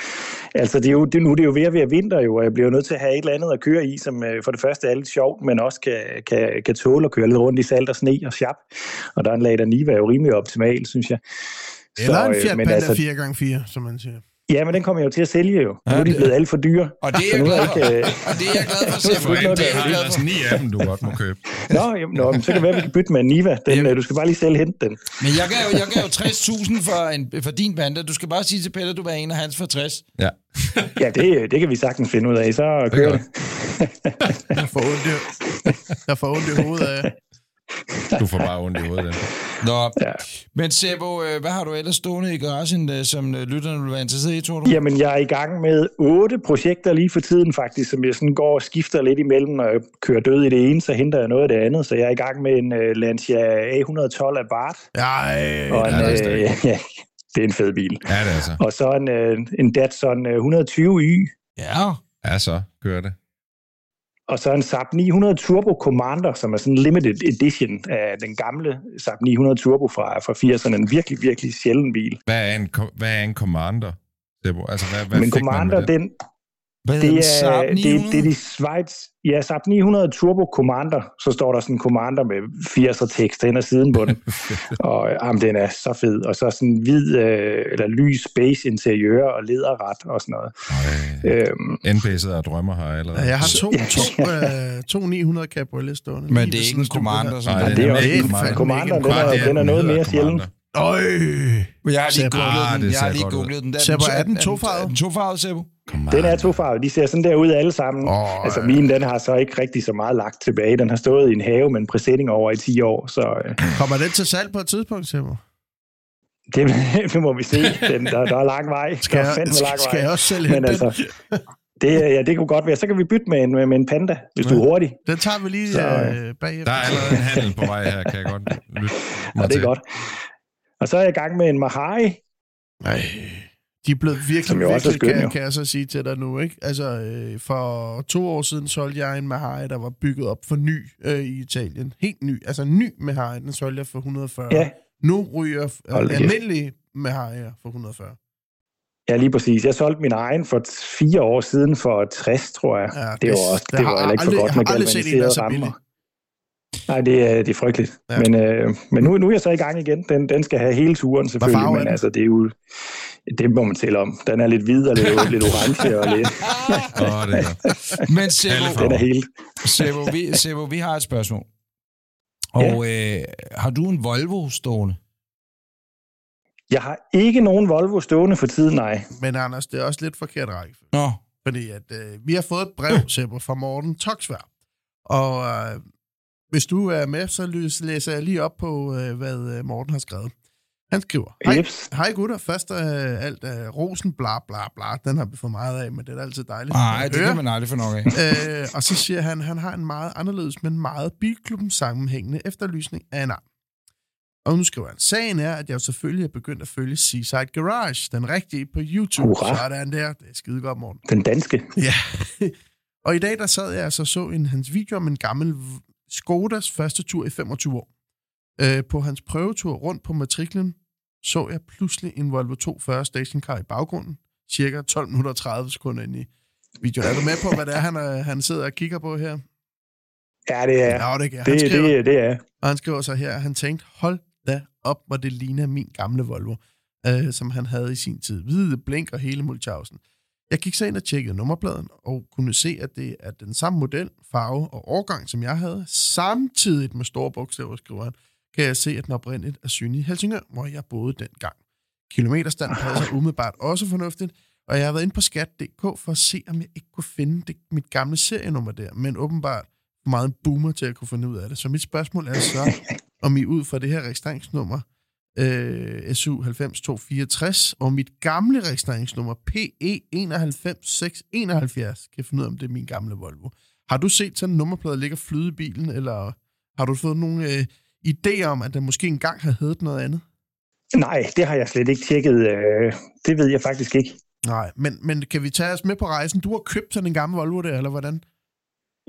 Altså, det er jo, det, nu er det jo ved at være vinter jo, og jeg bliver jo nødt til at have et eller andet at køre i, som øh, for det første er lidt sjovt, men også kan, kan, kan tåle at køre lidt rundt i salt og sne og sjap. Og der er en Lada Niva jo rimelig optimal, synes jeg.
Eller en
øh,
Fiat Panda
altså-
4x4, som man siger.
Ja, men den kommer jeg jo til at sælge jo. Nu
Ja,
er de
det-
blevet alt for dyre.
og det er jeg
nu er
glad for.
ikke, øh,
Og det er jeg glad for,
Nu er
Sebo.
det
Det glad
ellers
for.
ni af dem, du godt må købe.
Nå, jamen, nå, men så kan det være, at vi kan bytte med en Niva. Den,
Jamen.
øh, du skal bare lige selv hente den.
Men jeg gav, jo- jeg gav jo 60.000 for, en, for din Panda. Du skal bare sige til Pelle, at du var en af hans for 60.
Ja.
Ja, det, det kan vi sagtens finde ud af. Så kører det.
Jeg får ondt i, jeg får ondt i hovedet af.
Du får bare ondt i hovedet.
Nå,
Ja.
men Sebo, øh, hvad har du ellers stående i garagen, øh, som øh, lytterne vil være interesseret i, tror du?
Jamen, jeg er i gang med otte projekter lige for tiden faktisk, som jeg sådan går og skifter lidt imellem. Når jeg kører død i det ene, så henter jeg noget af det andet. Så jeg er i gang med en uh, Lancia A112 Abarth.
Ej,
Og en,
er
øh, ja, det er en fed bil.
Ja, det er altså.
Og så en, en Datsun øh, 120Y.
Ja.
Ja, så kører det.
Og så en Saab 900 Turbo Commander, som er sådan en limited edition af den gamle Saab 900 Turbo fra, fra 80'erne. En virkelig, virkelig sjælden bil.
Hvad er en, hvad er en commander? Altså, hvad, hvad
Men Commander,
den?
den,
Hvad
Det er,
Saab
det,
900?
det er de Schweiz, ja, Saab 900 Turbo Commander, så står der sådan en Commander med 80'er tekster ind ad siden på den. og jamen, den er så fed. Og så sådan hvid øh, eller lys space interiør og lederret og sådan noget.
Ej,
Øhm,
NPC'er og drømmer har jeg allerede.
Ja, jeg har to, to, øh, to 900 Cabriolet stående.
Men det er ikke en commander,
her.
som
Nej,
det er
er
også
ikke
en
Commander,
ikke
den
en
er, den er noget mere sjælden.
Øj!
Jeg har lige
Sebo.
googlet
Ah,
den. Jeg har lige googlet den. Der,
Sebo, er den
er
tofarvet?
Er den tofarvet, Sebo?
Den er tofarvet. De ser sådan der ud alle sammen. Oh, altså min, den har så ikke rigtig så meget lagt tilbage. Den har stået i en have med en præsending over i 10 år, så øh,
Kommer den til salg på et tidspunkt, Sebo?
det, det må vi se. Den, der, der er lang vej.
Skal
der er
jeg,
lang
skal
vej.
jeg også sælge
Men
den?
altså, det, ja, det kunne godt være. Så kan vi bytte med en, med, en panda, hvis du er hurtig.
Den tager vi lige
Så,
øh, bagefter.
Der er allerede en handel på vej her, kan jeg godt lytte
Ja, det er
til.
godt. Og så er jeg i gang med en Mahari.
Nej, de er blevet virkelig,
Som også er
virkelig,
skøn,
kan,
jo.
kan jeg så sige til dig nu. Ikke? Altså, øh, for to år siden solgte jeg en Mahari, der var bygget op for ny øh, i Italien. Helt ny. Altså ny Mahari, den solgte jeg for 140.
Ja.
Nu ryger øh, almindelige Mahari'er for 140.
Ja, lige præcis. Jeg solgte min egen for fire år siden for 60, tror jeg.
Ja,
det,
det-
var også,
det
det,
har
var heller ikke for
aldrig-
godt med
er
galvaniserede
så billig.
rammer. Nej, det er, det er frygteligt.
Ja.
Men, øh, men nu, nu er jeg så i gang igen. Den, den skal have hele turen selvfølgelig, men altså, det er jo... Det må man tælle om. Den er lidt hvid og lidt, lidt orange og lidt...
Åh, det er.
Men Sebo.
Den er helt...
Sebo, vi, Sebo, vi har et spørgsmål. Og øh, har du en Volvo stående?
Jeg har ikke nogen Volvo stående for tiden, nej.
Men Anders, det er også lidt forkert række.
Nå,
Fordi at, øh, vi har fået et brev, Seppo, fra Morten Toksvær. Og øh, hvis du er med, så læser jeg lige op på, øh, hvad øh, Morten har skrevet. Han skriver, Hej, hej gutter, først af alt øh, rosen, bla bla bla, den har vi fået meget af, men det er altid dejligt.
nej, det kan man aldrig få nok af.
øh, og så siger han, han har en meget anderledes, men meget bilklubben sammenhængende efterlysning af en arm. Og nu skriver han, sagen er, at jeg selvfølgelig er begyndt at følge Seaside Garage, den rigtige på YouTube.
Hurra.
Sådan der, det er skide godt, Morten.
Den danske.
Ja. og i dag, der sad jeg altså og så en, hans video om en gammel Skodas første tur i 25 år. Øh, på hans prøvetur rundt på matriklen så jeg pludselig en Volvo 240 stationcar i baggrunden, cirka 12 minutter og 30 sekunder ind i videoen. Er du med på, hvad det er, han, er, han sidder og kigger på her?
Ja, det er...
Ja, det jeg. Han
Det,
skriver,
det, det er...
og han skriver så her, at han tænkte, hold da op, hvor det ligner min gamle Volvo, øh, som han havde i sin tid. Hvide blink og hele mulchausen. Jeg gik så ind og tjekkede nummerpladen, og kunne se, at det er den samme model, farve og årgang, som jeg havde. Samtidig med store bogstaver, skriver han, kan jeg se, at den oprindeligt er synlig i Helsingør, hvor jeg boede dengang. Kilometerstand passer umiddelbart også fornuftigt, og jeg har været inde på skat.dk for at se, om jeg ikke kunne finde det, mit gamle serienummer der, men åbenbart meget en boomer til at kunne finde ud af det. Så mit spørgsmål er så, om I ud fra det her registreringsnummer, øh, SU 90264, og mit gamle registreringsnummer PE 91671, kan finde ud af, om det er min gamle Volvo. Har du set sådan en nummerplade ligger flyde i bilen, eller har du fået nogle øh, idéer om, at den måske engang har heddet noget andet?
Nej, det har jeg slet ikke tjekket. øh, Det ved jeg faktisk ikke.
Nej, men, men kan vi tage os med på rejsen? Du har købt sådan en gammel Volvo der, eller hvordan?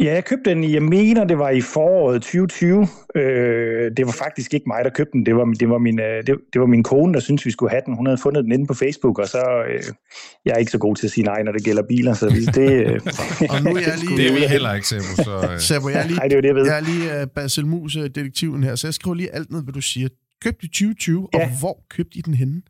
Ja, jeg købte den, jeg mener, det var i foråret 2020. Øh, det var faktisk ikke mig, der købte den. Det var, det var, min, øh, det, det var min kone, der syntes, vi skulle have den. Hun havde fundet den inde på Facebook, og så... Øh, jeg er ikke så god til at sige nej, når det gælder biler, så det... øh,
Og nu er jeg lige-
Det er vi heller ikke, Sebo, så... Øh,
Så jeg er lige
Nej, det er det, jeg ved.
Jeg er lige uh, Basil Mus, uh, detektiven her, så jeg skriver lige alt ned, hvad du siger. Købt i 2020, ja. og hvor købte I den henne?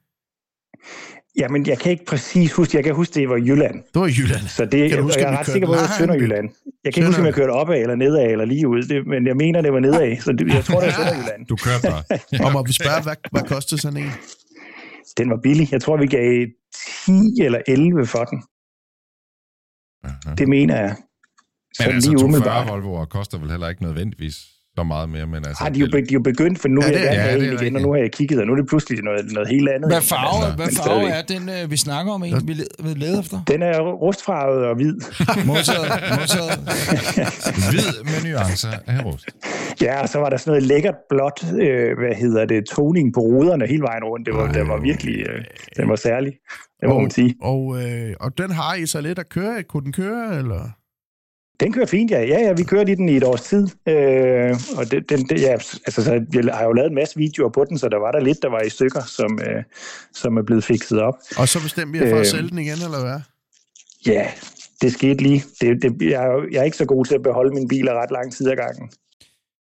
Jamen, jeg kan ikke præcis huske, jeg kan huske, det var Jylland.
Det var Jylland.
Så det,
Kan du huske,
jeg er ret sikker på, at det var? Sønderjylland. Jeg kan ikke huske, om jeg kørte opad eller nedad eller lige ud, det, men jeg mener, det var nedad, så det, jeg tror, det var Sønderjylland.
du kørte bare.
Og må vi spørge, hvad, hvad kostede sådan en?
Den var billig. Jeg tror, vi gav 10 eller 11 for den.
Aha.
Det mener jeg. Så
Men altså,
lige
240
umiddelbart.
Volvoer koster vel heller ikke nødvendigvis så meget mere, men altså...
Ej, de, er jo, be- de er jo begyndt, for nu
Ja, det
er
er-
jeg
ja, det er
igen, og nu har jeg kigget, og nu er det pludselig noget, noget helt andet.
Hvad farve,
altså,
hvad farve er den, øh, vi snakker om en, vi led- vi leder efter?
Den er rustfarvet og hvid.
Modtaget, modtaget.
Hvid med nuancer af rust.
Ja, og så var der sådan noget lækkert blåt, øh, hvad hedder det, toning på ruderne hele vejen rundt. Det var, det var virkelig, øh, den var særlig. Det må man sige.
Og, øh, og den har I så lidt at køre. Kunne den køre, eller?
Den kører fint, ja. Ja, ja, vi kørte i den i et års tid. Øh, og det, den, det, ja, altså, så jeg har jo lavet en masse videoer på den, så der var der lidt, der var i stykker, som, øh, som er blevet fikset op.
Og så bestemte vi for at
Øh.
sælge den igen, eller hvad?
Ja, det skete lige. Det, det, jeg, er jeg er ikke så god til at beholde mine biler ret lang tid ad gangen.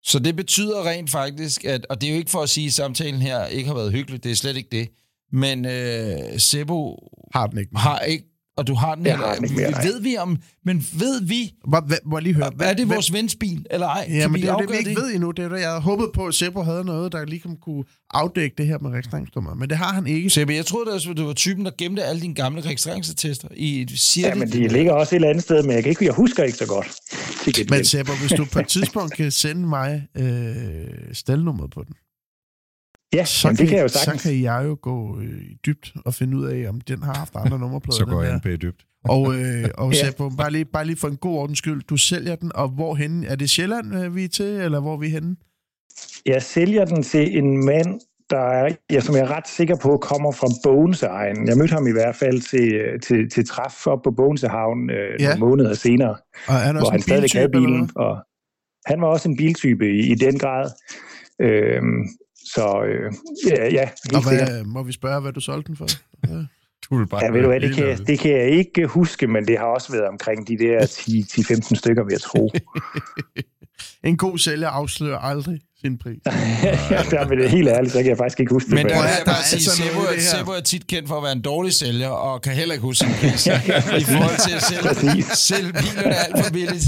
Så det betyder rent faktisk, at, og det er jo ikke for at sige, at samtalen her ikke har været hyggelig, det er slet ikke det, men øh, Sebo
Har den ikke.
har ikke, og du har den
Jeg har den ikke mere.
Ved vi om, men ved vi,
hvad- må jeg lige høre?
er det vores vens bil, eller ej?
Ja, men det er det, vi ikke ved endnu. Det er det, jeg havde håbet på, at Seppo havde noget, der lige kunne afdække det her med registreringsnummer. Men det har han ikke.
Sebo, jeg troede, at du var typen, der gemte alle dine gamle registreringsattester i siger
Ja, men de ligger også et eller andet sted, men jeg, kan ikke, jeg husker ikke så godt.
Men Seppo, hvis du på et tidspunkt kan sende mig øh, stelnummeret på den,
ja,
så,
jamen,
kan,
det kan jeg jo
så
sagtens.
kan jeg jo gå øh, i dybt og finde ud af, om den har haft andre nummerplader.
Så går jeg på dybt.
Og, øh, og
Ja.
Seppo, bare lige, bare lige for en god ordens skyld, du sælger den, og hvorhen? Er det Sjælland, øh, vi er til, eller hvor er vi henne?
Jeg sælger den til en mand, der er, ja, som jeg er ret sikker på kommer fra Bogenseegnen. Jeg mødte ham i hvert fald til, til, til træf op på Bogensehavn øh,
Ja.
nogle måneder senere,
Og er han
hvor han stadig havde bilen. Og han var også en biltype i, i den grad. Øhm, så øh, ja, ja,
Og
helt sikkert.
hvad, må vi spørge, hvad du solgte den for? Ja.
Du bare
Ja, ved du hvad, det kan, jeg, det kan jeg ikke huske, men det har også været omkring de der 10-15 stykker, vil jeg tro.
En god sælger afslører aldrig sin pris.
der vil det helt ærligt, så kan jeg faktisk ikke huske det.
Men der
jeg
der
bare
er
sige,
altså
Sebo,
det
er tit kendt for at være en dårlig sælger, og kan heller ikke huske sin pris. I forhold til at sælge, sælge bilerne alt for billigt.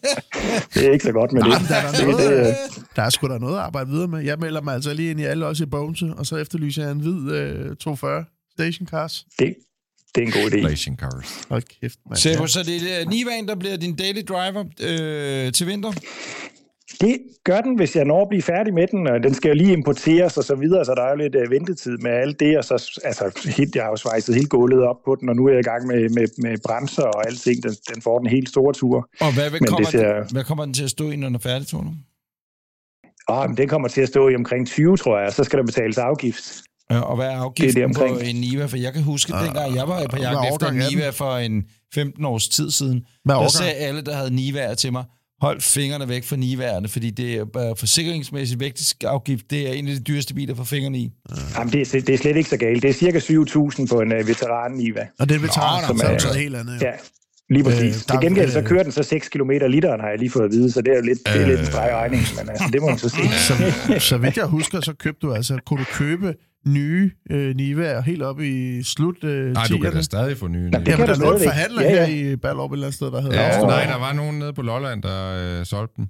det er ikke så godt med det.
Jamen, der, er der,
det,
noget,
det,
øh, der er sgu da noget at arbejde videre med. Jeg melder mig altså lige ind i alle, også i Bogense, og så efterlyser jeg en hvid øh, 240 stationcars.
det, det er en god idé.
Racing cars.
Hold kæft, mand.
Sebo, så det er Nivan, der bliver din daily driver øh, til vinter?
Det gør den, hvis jeg når at blive færdig med den. og Den skal jo lige importeres og så videre, så der er jo lidt øh, ventetid med alt det. Og så, altså, helt, jeg har jo svejset helt gulvet op på den, og nu er jeg i gang med, med, med bremser og alting. Den, den får den helt store tur.
Og hvad, hvad,
Men
kommer,
det ser-
den, hvad kommer den til at stå i, når den er færdig, tror du?
Og men den kommer til at stå i omkring 20, tror jeg, og så skal der betales afgift.
Ja, og hvad er afgiften
Det er det
på en Niva? For jeg kan huske, at dengang jeg var på jagt efter en? Niva for en 15 års tid siden,
Hvad
der sagde alle, der havde Nivaer til mig, hold fingrene væk fra Nivaerne, fordi det er bare forsikringsmæssigt vægtisk afgift. Det er en af de dyreste biler for fingrene i.
Jamen, det, er, det er slet ikke så galt. Det er cirka 7.000 på en uh, veteran Niva.
Og det er veteran, som er
så-
noget helt andet.
Ja, lige præcis.
Øh,
Øh,
der-
Til gengæld så
øh,
kører den så 6 km literen, har jeg lige fået at vide, så det er jo lidt, det er lidt en regningen, men altså, det må man så se.
Så, så vidt jeg husker, så købte du altså, kunne du købe nye øh, Niva'er helt op i slut øh,
Nej, du kan
10'erne?
da stadig få nye.
det
Jamen,
kan
der en
stadigvæk.
forhandler
Ja, ja.
her i Ballerup et eller andet sted, der hedder
Ja,
Afsted.
nej, der var nogen nede på Lolland, der øh, solgte dem.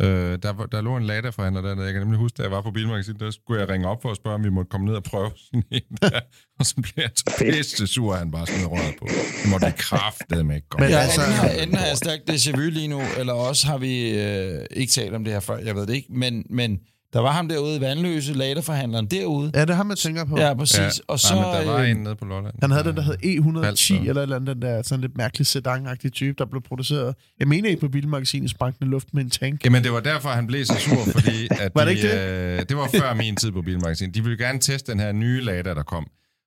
Øh, der, der lå en Lada-forhandler dernede. Jeg kan nemlig huske, da jeg var på Bilmagasinet, der skulle jeg ringe op for at spørge, om vi måtte komme ned og prøve sådan en der. Og så blev jeg så pisse sur, at han bare smed røret på. Det måtte vi kraftedeme ikke komme.
Men
Ja,
altså-
enten, enten har jeg stærkt déjà vu lige nu, eller også har vi øh, ikke talt om det her før, jeg ved det ikke, men, men der var ham derude i Vandløse, laderforhandleren derude.
Ja, det har man tænker på.
Ja, præcis.
Ja,
og så,
nej, men der var
øh,
en nede på Lolland.
Han havde den, der hed E110,
Falster.
eller et eller andet, den der sådan lidt mærkelig sedan type, der blev produceret. Jeg mener ikke på bilmagasinet i luft med en tank.
Jamen, det var derfor, han blev så sur, fordi at
Var det
de,
ikke
Øh, det var før min tid på Bilmagasinet. De ville gerne teste den her nye Lada, der kom.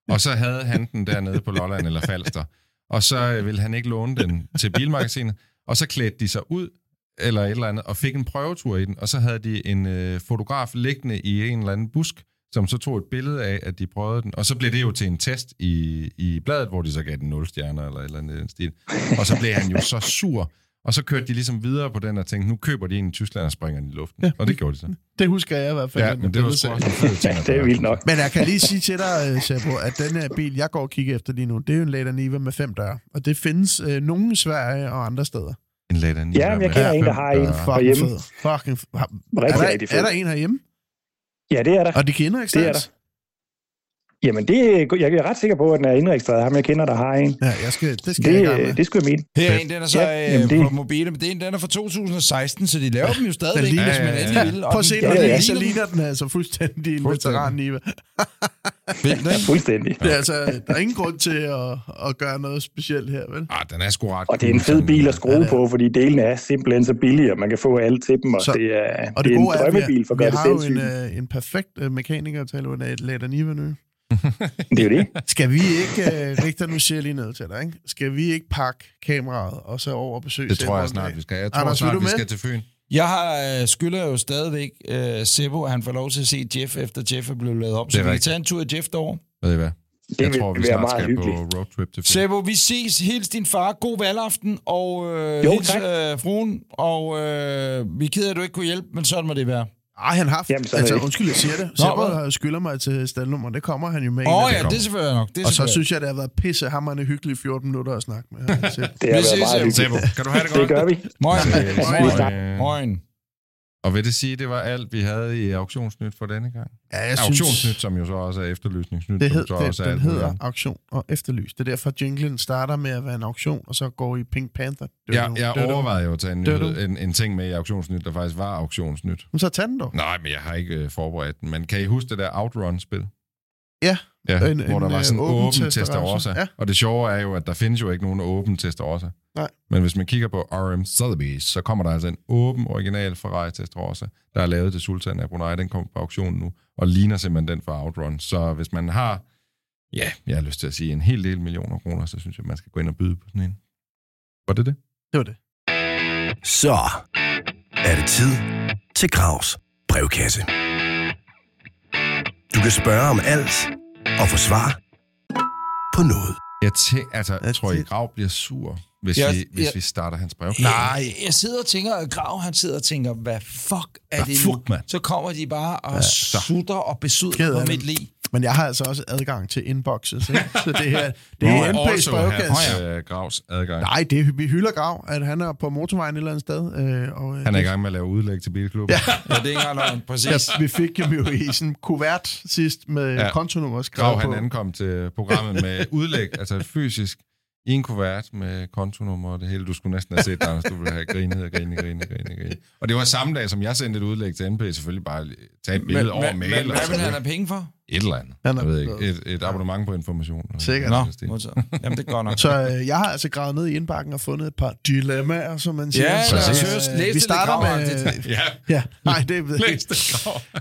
Og så havde han den dernede på Lolland eller Falster. Og så øh, ville han ikke låne den til Bilmagasinet. Og så klædte de sig ud, eller et eller andet, og fik en prøvetur i den. Og så havde de en øh, fotograf liggende i en eller anden busk, som så tog et billede af, at de prøvede den. Og så blev det jo til en test i, i bladet, hvor de så gav den 0 stjerner eller et eller andet den stil. Og så blev han jo så sur. Og så kørte de ligesom videre på den og tænkte, nu køber de en i Tyskland og springer den i luften. Ja. Og det gjorde de så.
Det husker jeg i hvert fald.
Ja, men det var også en fed ting. at
Det er vildt nok.
Men jeg kan lige sige til dig, øh, Sabo, at den her bil, jeg går og kigger efter lige nu, det er jo en Lada Niva med fem døre. Og det findes øh, nogen i Sverige og andre steder.
En Lada Niva
Ja, men jeg kender en, der har en.
Fucking
Herhjemme.
Fucking
Rigtig,
er, der, er der en herhjemme?
Ja, det er der.
Og de kender ikke
Det er der. Jamen, det, jeg er ret sikker på, at den er indregistreret. Ham, jeg kender, der har en.
Ja, jeg skal, det skal jeg
Det,
med.
det skulle jeg mene.
Her er en, den er så
Ja,
ja,
jamen
øh,
det-
på mobile, men det er en, den er fra 2016, så de laver dem jo stadigvæk,
ligner-
hvis man
Ja, ja,
endelig
ja.
vil.
Prøv at se,
den-
når
Ja,
det
ja.
er, så ligner den altså fuldstændig en
Fuldstændig.
veteran Niva.
Vildt,
Ja,
ikke?
fuldstændig.
Det er altså, der er ingen grund til at, at gøre noget specielt her, vel?
Ah, den er sgu ret
Og det er en fed bil at skrue på, fordi delene er simpelthen så billige, og man kan få alt til dem, og
Så-
det er,
Og
det
det,
er en
at vi,
drømmebil for at
vi
gøre det
har jo en,
sindssygt.
øh, en perfekt øh, mekaniker at tale under et Lada Niva nu.
Det er jo det.
Skal vi ikke, øh, Richter, nu siger jeg lige ned til dig, ikke? Skal vi ikke pakke kameraet og så over og besøge
Det tror jeg snart,
dag?
vi skal. Jeg tror
Anders,
snart,
du
vi
med?
skal til Fyn.
Jeg har, øh, skylder jo stadigvæk øh, Sebo, at han får lov til at se Jeff, efter Jeff er blevet lavet op. Så
Det
vi kan tage en tur i Jeff derovre.
Ved I hvad?
Det
jeg
vil
tror, vi snart
meget
skal
hyggeligt.
på roadtrip til Fyn.
Sebo, vi ses. Hils din far. God valgaften. Og øh,
Jo,
hils
tak.
øh, fruen. Og øh, vi er ked af, at du ikke kunne hjælpe, men sådan må det være.
Ej, han har haft...
Jamen,
altså,
det.
undskyld, jeg siger det.
Hvad?
skylder mig til staldnummer. Det kommer han jo med.
Åh oh, ja, det er selvfølgelig nok. Det
Og så synes jeg, det har været pisse hammerende hyggeligt 14 minutter at snakke med.
Det har
Vi
været
ses,
meget
kan du have det
Det
godt?
gør vi.
Moin.
Moin.
Moin.
Og vil det sige, det var alt, vi havde i auktionsnyt for denne gang?
Ja, jeg synes,
Auktionsnyt, som jo så også er efterlysningsnyt.
det
som
hed,
så
det,
også er
den
muligt
hedder
andet.
auktion og efterlys. Det er derfor, jinglen starter med at være en auktion, og så går i Pink Panther.
Ja, jeg
Dødum.
overvejede jo at tage en,
Dødum.
nyhed, en, en ting med i auktionsnyt, der faktisk var auktionsnyt.
Men så tag den dog.
Nej, men jeg har ikke øh, forberedt den. Men kan I huske det der Outrun-spil?
Ja.
Ja,
En-
hvor der
en,
var
øh,
sådan en
åben
åben
Testarossa. Ja.
Og det sjove er jo, at der findes jo ikke nogen åben Testarossa.
Nej.
Men hvis man kigger på RM Sotheby's, så kommer der altså en åben original Ferrari Testarossa, der er lavet til Sultan af Brunei. Den kommer på auktion nu, og ligner simpelthen den fra Outrun. Så hvis man har, ja, jeg har lyst til at sige en hel del millioner kroner, så synes jeg, man skal gå ind og byde på sådan en. Var det det?
Det var det.
Så er det tid til Gravs brevkasse. Du kan spørge om alt og få svar på noget.
Jeg, tæ- altså, jeg tror, I Grav bliver sur, hvis,
Jeg-
vi, hvis
jeg-
vi starter hans brev.
Nej. Jeg sidder og tænker, at Grav, han sidder og tænker, hvad fuck er
Hvad
det
fuck,
nu?
mand?
Så kommer de bare og ja, sutter og
af
på mit liv.
Men jeg har altså også adgang til inboxes, ikke? Så det her, det er
have uh, Gravs adgang.
Nej, det er, vi hylder Grav, at han er på motorvejen et eller andet sted. Øh, og, øh,
Han er i gang med at lave udlæg til bilklubben.
Ja.
Ja, det er ikke engang. Præcis.
Ja, vi fik dem jo i sådan en kuvert sidst med
Ja.
kontonummer
Grav,
skrevet
han
på.
ankom til programmet med udlæg, altså fysisk, i en kuvert med kontonummer og det hele. Du skulle næsten have set hvis du ville have grinet og grinet, grinet, grinet, grinet. Og det var samme dag, som jeg sendte et udlæg til NP, selvfølgelig bare tage et billede over mail. og
hvad vil han have penge for?
Et eller andet.
Han er
Jeg ved ikke. Et, et abonnement på information.
Sikkert.
Nå. Jamen, det går nok.
Så øh, jeg har altså gravet ned i indbakken og fundet et par dilemmaer, som man siger.
Ja,
så, øh.
Læs det
vi starter med...
gravagtigt.
Ja,
Ja, nej, det ved jeg ikke.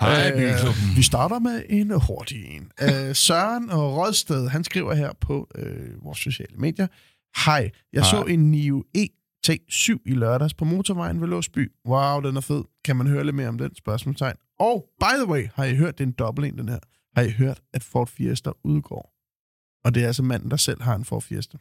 Hej,
Øh, vi starter med en hurtig en. Øh, Søren og Rådsted, han skriver her på øh, vores sociale medier. Hej, jeg
Hej.
så en Nio ET7 i lørdags på motorvejen ved Låsby. Wow, den er fed. Kan man høre lidt mere om den? Spørgsmålstegn. Og by the way, har I hørt, det er en dobbelt en, den her. Har I hørt, at Ford Fiesta udgår? Og det er altså manden, der selv har en Ford Fiesta.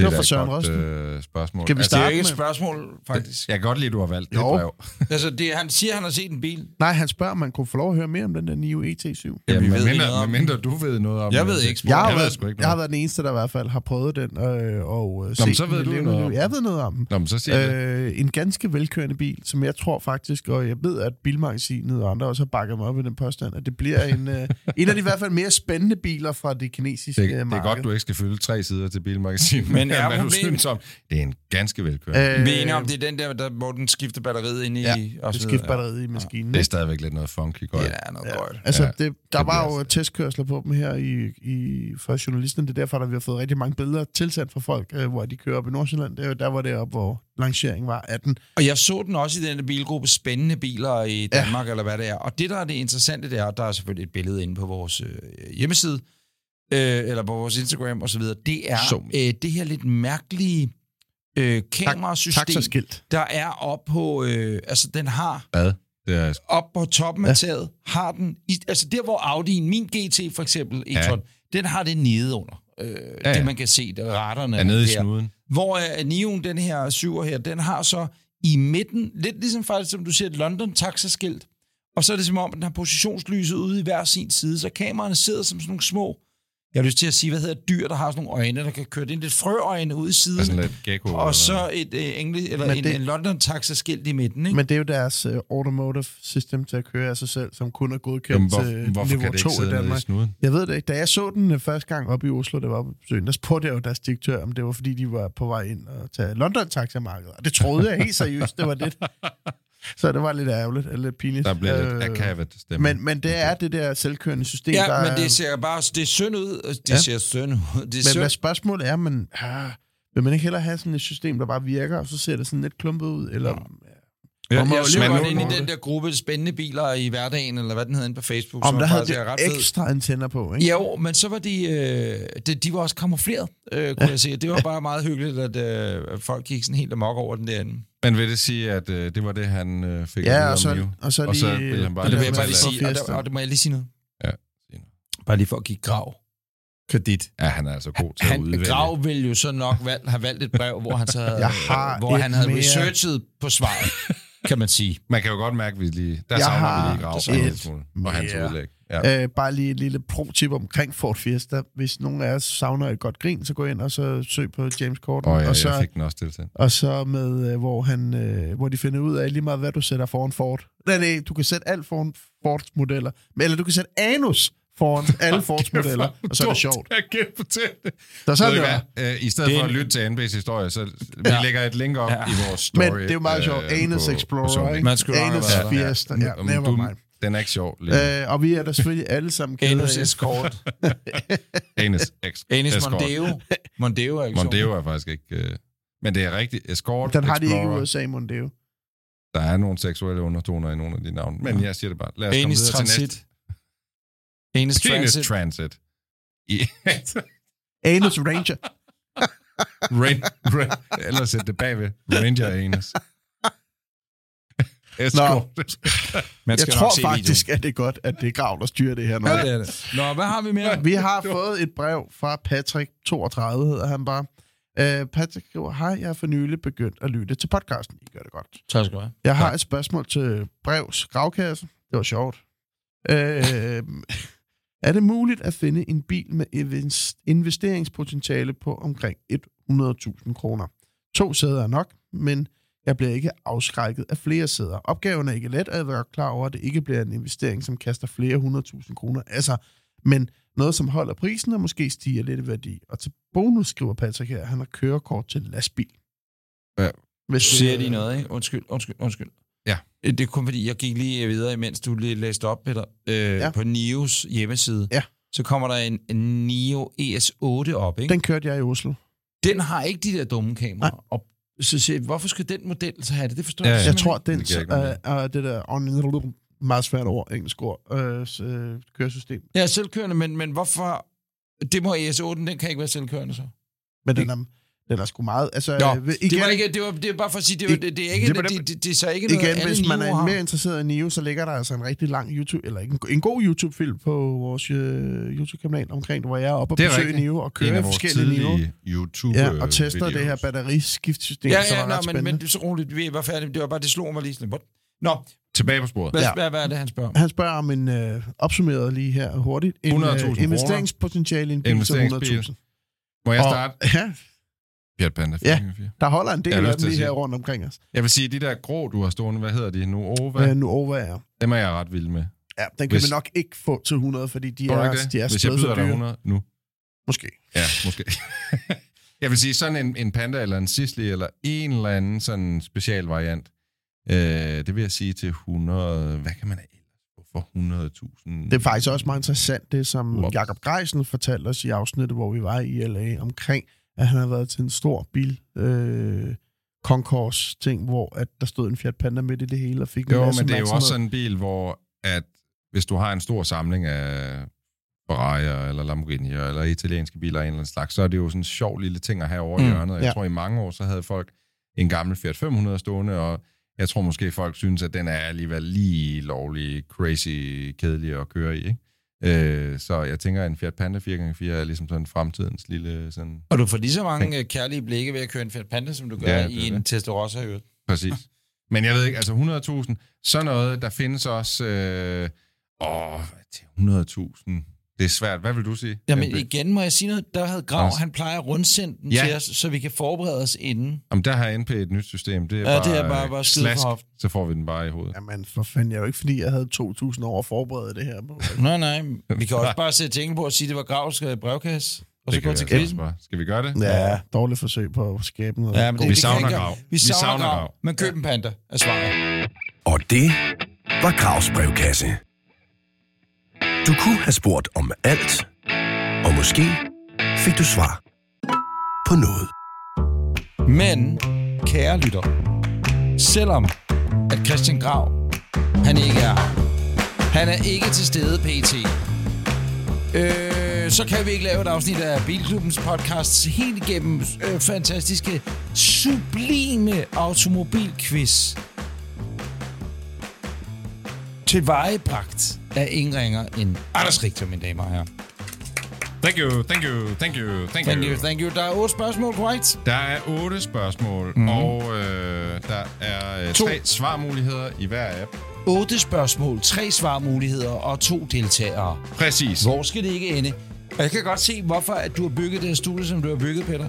Det
var
er
fra Søren
et godt
Rosten.
øh, spørgsmål.
Skal vi
Det er jo
starte
ikke et spørgsmål, faktisk.
Jeg kan godt lide, at du har valgt det
Jo.
brev.
Altså, det, han siger, han har set en bil.
Nej, han spørger, om man kunne få lov at høre mere om den der Nio ET7.
Ja,
vi ved
mindre,
noget om
mindre du ved noget om
Jeg
det.
ved ikke,
Jeg har,
jeg ved sgu ikke
jeg har været den eneste, der i hvert fald har prøvet den øh, og øh,
Nå,
set
så ved du noget om
Jeg ved noget om den.
Nå, men så siger øh, det.
En ganske velkørende bil, som jeg tror faktisk, og jeg ved, at Bilmagasinet og andre også har bakket mig op i den påstand, at det bliver en, øh, en af de i hvert fald mere spændende biler fra det kinesiske
Det,
øh,
det er
marked.
godt, du ikke skal fylde tre sider til bilmagasinet.
Men er
hvad du synes om. Det er en ganske velkørende.
Øh,
Vi er enige om, det er den der, der hvor den skifter batteriet ind i...
Ja,
og
det skifter batteriet i maskinen.
Det er stadigvæk lidt noget funky godt.
Er noget
Ja,
godt.
altså,
Ja,
det, der
det
var jo
altså-
testkørsler på dem her i, i, fra journalisten. Det er derfor, at vi har fået rigtig mange billeder tilsendt fra folk, øh, hvor de kører op i Nordsjælland. Det er jo der, hvor det er op, hvor lanceringen var 18.
Og jeg så den også i den bilgruppe Spændende Biler i Danmark, ja. eller hvad det er. Og det, der er det interessante, det er, at der er selvfølgelig et billede inde på vores øh, hjemmeside, øh, eller på vores Instagram osv., det er øh, det her lidt mærkelige øh, kamerasystem,
Taxaskilt.
der er op på... Øh, altså, den har
Hvad? Det er,
op på toppen af taget, har den... I, altså, der hvor Audi'en, min GT for eksempel, ja. den har det nede under. Øh, ja,
ja.
ja. Det, man kan se, der retterne
er nede i snuden.
Hvor uh, Nion, den her syver her, den har så i midten, lidt ligesom faktisk, som du siger, et London taxaskilt. Og så er det som om, at den har positionslyset ude i hver sin side, så kameraerne sidder som sådan nogle små, jeg har lyst til at sige, hvad hedder dyr, der har sådan nogle øjne, der kan køre det ind lidt frøøjne ude i siden.
Altså lidt gecko. eller
og så et uh, engel, eller
Men
en,
det-
en London taxaskilt i midten, ikke?
Men det er jo deres uh, automotive system til at køre af sig selv, som kun er godkendt
Jamen,
til
hvor, hvorfor
niveau
kan det
2
ikke
i
i
Danmark.
snuden?
Jeg ved det ikke. Da jeg så den uh, første gang op i Oslo, det var på besøgen, der spurgte jeg jo deres direktør, om det var fordi, de var på vej ind og tage London taxamarkedet. Og det troede jeg helt seriøst, det var det. Så det var lidt ærgerligt, eller lidt pinligt.
Der bliver lidt
Øh,
akavet stemme.
men, men det er det der selvkørende system, der
Ja, men
er...
det ser bare, det er synd ud. Det
Ja.
ja. ser synd ud. Det er
Men
synd.
hvad spørgsmålet er, men, ah, vil man ikke hellere have sådan et system, der bare virker, og så ser det sådan lidt klumpet ud? Eller,
Jeg,
Hvor må
jeg så
lige
godt ind i den der gruppe spændende biler i hverdagen, eller hvad den hedder inde på Facebook,
om der havde
er
det
ret fed.
ekstra antenner på, ikke?
Jo, men så var de, øh, de, de var også kamufleret, øh, kunne ja. jeg se. Det var bare meget hyggeligt, at øh, folk gik sådan helt amok over den derinde.
Men vil det sige, at øh, det var det, han øh, fik
Ja,
at
og så,
Mio?
og så
Og så
lige...
vil han bare
Og det vil
lade
jeg bare lige
sig
sige, og, der, og det må jeg lige sige noget.
Ja.
Bare lige for at give grav kredit.
Ja, han er altså god til at
Han,
udvælge.
Grav ville jo så nok valgt, have valgt et brev, hvor han, så havde,
har
hvor han havde
mere.
researchet på svaret, kan man sige.
Man kan jo godt mærke, at vi lige... Der
Jeg
savner
har
vi lige Grav
et
smule. Og hans udlæg. Ja.
Øh, bare lige et lille pro-tip omkring Ford Fiesta. Hvis nogen af os savner et godt grin, så gå ind og så søg på James Corden.
Og ja,
og, så,
jeg fik den også tilsendt.
og så med, øh, hvor, han, øh, hvor de finder ud af lige meget, hvad du sætter foran Ford. Nej, nej, du kan sætte alt foran Fords modeller. Men- Eller du kan sætte anus foran alle Fords modeller, og så er det sjovt.
Jeg kan fortælle det.
Så sådan
Ved du
der.
hvad? Øh, I stedet
Det er
for at lytte til NB's historie, så vi
Ja.
lægger et link op
Ja.
i vores story.
Men det er jo meget sjovt.
øh,
Anus
på- på
Explorer, ikke?
Man skulle
Anus
der.
Fiesta. Ja,
Men
never
du-
mind.
Den er ikke sjov. Lige.
Øh, og vi er da selvfølgelig alle sammen kede
Anus Escort.
Anus, ex,
Anus
Escort.
Mondeo. Mondeo er ikke.
Mondeo er faktisk ikke... Øh, men det er rigtigt. Escort,
Den har de ikke i. USA, Mondeo.
Der er nogle seksuelle undertoner i nogle af de navne. Men jeg siger det bare. Lad os komme
Anus
videre til næste.
Transit. Anus
Penis
Transit.
Transit. I,
Anus Ranger.
Rain, rain, ellers sæt det bagved. Ranger Anus. Escort.
Man
Jeg
skal nok
tror faktisk, at det er godt, at det er Grav, der styrer det her nu.
videoen. Ja, det er det. Nå, hvad har vi mere?
Vi har fået et brev fra Patrick, 32 hedder han bare. Uh, Patrick skriver, hej, jeg har for nylig begyndt at lytte til podcasten. I gør det godt.
Tak skal du have.
Jeg har et spørgsmål til Brevs gravkasse. Det var sjovt. Uh, er det muligt at finde en bil med invest- investeringspotentiale på omkring 100.000 kroner? To sæder er nok, men jeg bliver ikke afskrækket af flere sæder. Opgaven er ikke let, og jeg er klar over, at det ikke bliver en investering, som kaster flere hundredtusind kroner. Altså, men noget, som holder prisen og måske stiger lidt i værdi. Og til bonus skriver Patrick her, at han har kørekort til lastbil.
Ja.
Hvis
Du
det-
siger lige noget, ikke? Undskyld, undskyld, undskyld.
Ja.
Øh, Det er kun fordi, jeg gik lige videre, imens du lige læste op, Peter. Øh,
Ja.
ja. På NIOs hjemmeside.
Ja.
Så kommer der en, en NIO ES8 op, ikke?
Den kørte jeg i Oslo.
Den har ikke de der dumme kameraer. Og så siger jeg, hvorfor skal den model så have det? Det forstår
Ja,
jeg
ja.
Jeg tror,
ikke.
den
Det
er, er det der on, meget svært ord, engelsk ord, øh, øh, køresystem.
Er selvkørende, men, men hvorfor... Det må ES8, den kan ikke være selvkørende så.
Men den er, den er sgu meget... Altså,
Nå,
øh, igen,
det var ikke, det var, det var bare for at sige, det, var, det, det er ikke,
Det
det, det, det, det, er så ikke noget,
igen hvis man er
har.
mere interesseret i NIO, så ligger der altså en rigtig lang YouTube, eller en, en god YouTube-film på vores øh, YouTube-kanal omkring, hvor jeg er oppe og
er
besøger. NIO og
En
kører forskellige
tidlige YouTube
Ja, og tester det her
videos.
batteriskiftsystem,
Ja,
som
ja,
er
nej,
ret
men,
spændende.
men det er så roligt, vi var færdige. Det var bare, det slog mig lige sådan. What? Nå,
Tilbage på sporet.
hvad,
Ja.
ja. hvad, hvad er det, han spørger om?
Han spørger om en øh, opsummeret lige her hurtigt. En
100.000
øh,
kroner.
investeringspotentiale i en bil til
Investeringsbil.
100.000.
Må jeg
Og-
starte?
Ja,
Fiat Panda
Ja.
404.
der holder en del af dem lige her rundt omkring os.
Jeg vil sige, de der grå, du har stående, hvad hedder de? Nuova?
Øh, nu over er
Dem er jeg ret vild med.
Ja, den kan
Hvis-
vi nok ikke få til 100, fordi de
du
er,
det?
de er
Hvis jeg byder dig
dyre.
100 nu.
Måske.
Ja, måske. jeg vil sige, sådan en, en Panda eller en Sisley eller en eller anden sådan special variant, øh, det vil jeg sige til 100... Hvad kan man for 100.000?
Det er faktisk også meget interessant, det som. Jakob Greisen fortalte os i afsnittet, hvor vi var i LA, omkring, at han har været til en stor bil øh, konkurs ting, hvor at der stod en Fiat Panda midt i det hele og fik en
Jo,
masse
men det er jo også sådan en bil, hvor at hvis du har en stor samling af Ferrari eller Lamborghini eller italienske biler af en eller anden slags, så er det jo sådan en sjov lille ting at have over i
Mm,
hjørnet. Jeg
ja.
tror, i mange år, så havde folk en gammel Fiat 500 stående, og jeg tror måske, folk synes, at den er alligevel lige lovlig crazy kedelig at køre i. Ikke? Øh, så jeg tænker, at en Fiat Panda 4x4 er ligesom sådan fremtidens lille sådan...
Og du får lige så mange øh, kærlige blikke ved at køre en Fiat Panda, som du gør
Ja,
i en
det.
Testarossa i.
Præcis. Men jeg ved ikke, altså 100.000, sådan noget, der findes også... Øh, åh, til 100.000. Det er svært. Hvad vil du sige?
Jamen
Jamen,
igen må jeg sige noget. Der havde Grav,
Også.
han plejer at rundsende den
Ja.
til os, så vi kan forberede os inden.
Om der har NP et nyt system. Det er
Ja,
bare,
det er bare- bare skide
slask, så får vi den bare i hovedet.
Jamen, for fanden, jeg er jo ikke, fordi jeg havde 2.000 år at forberede det her på.
Nej, nej. Vi kan også bare sætte ting på og sige, at det var Gravs øh, brevkasse. Og så
Det
gå til
vi
quizzen.
bare. Skal vi gøre det?
Ja, dårligt forsøg på at skabe noget.
Ja, men det,
Vi
det
savner
kan ikke-
Grav.
Vi
Vi
savner,
savner
Grav.
Grav.
Men køb en panda er svaret.
Og det var Gravs brevkasse. Du kunne have spurgt om alt, og måske fik du svar på noget.
Men, kære lytter, selvom at Christian Grav, han ikke er han er ikke til stede pt. Øh, så kan vi ikke lave et afsnit af Bilklubbens podcast helt igennem øh, fantastiske, sublime automobilquiz. Tilvejebragt af ingen ringer end Anders Richter, mine damer og herrer.
Thank you, thank you, thank you, thank,
Thank you, thank you. Der er otte spørgsmål, korrekt?
Der er otte spørgsmål, mm. og øh, der er øh,
To.
tre svarmuligheder i hver app.
Otte spørgsmål, tre svarmuligheder og to deltagere.
Præcis.
Hvor skal det ikke ende? Og jeg kan godt se, hvorfor at du har bygget det her studie, som du har bygget, Peter.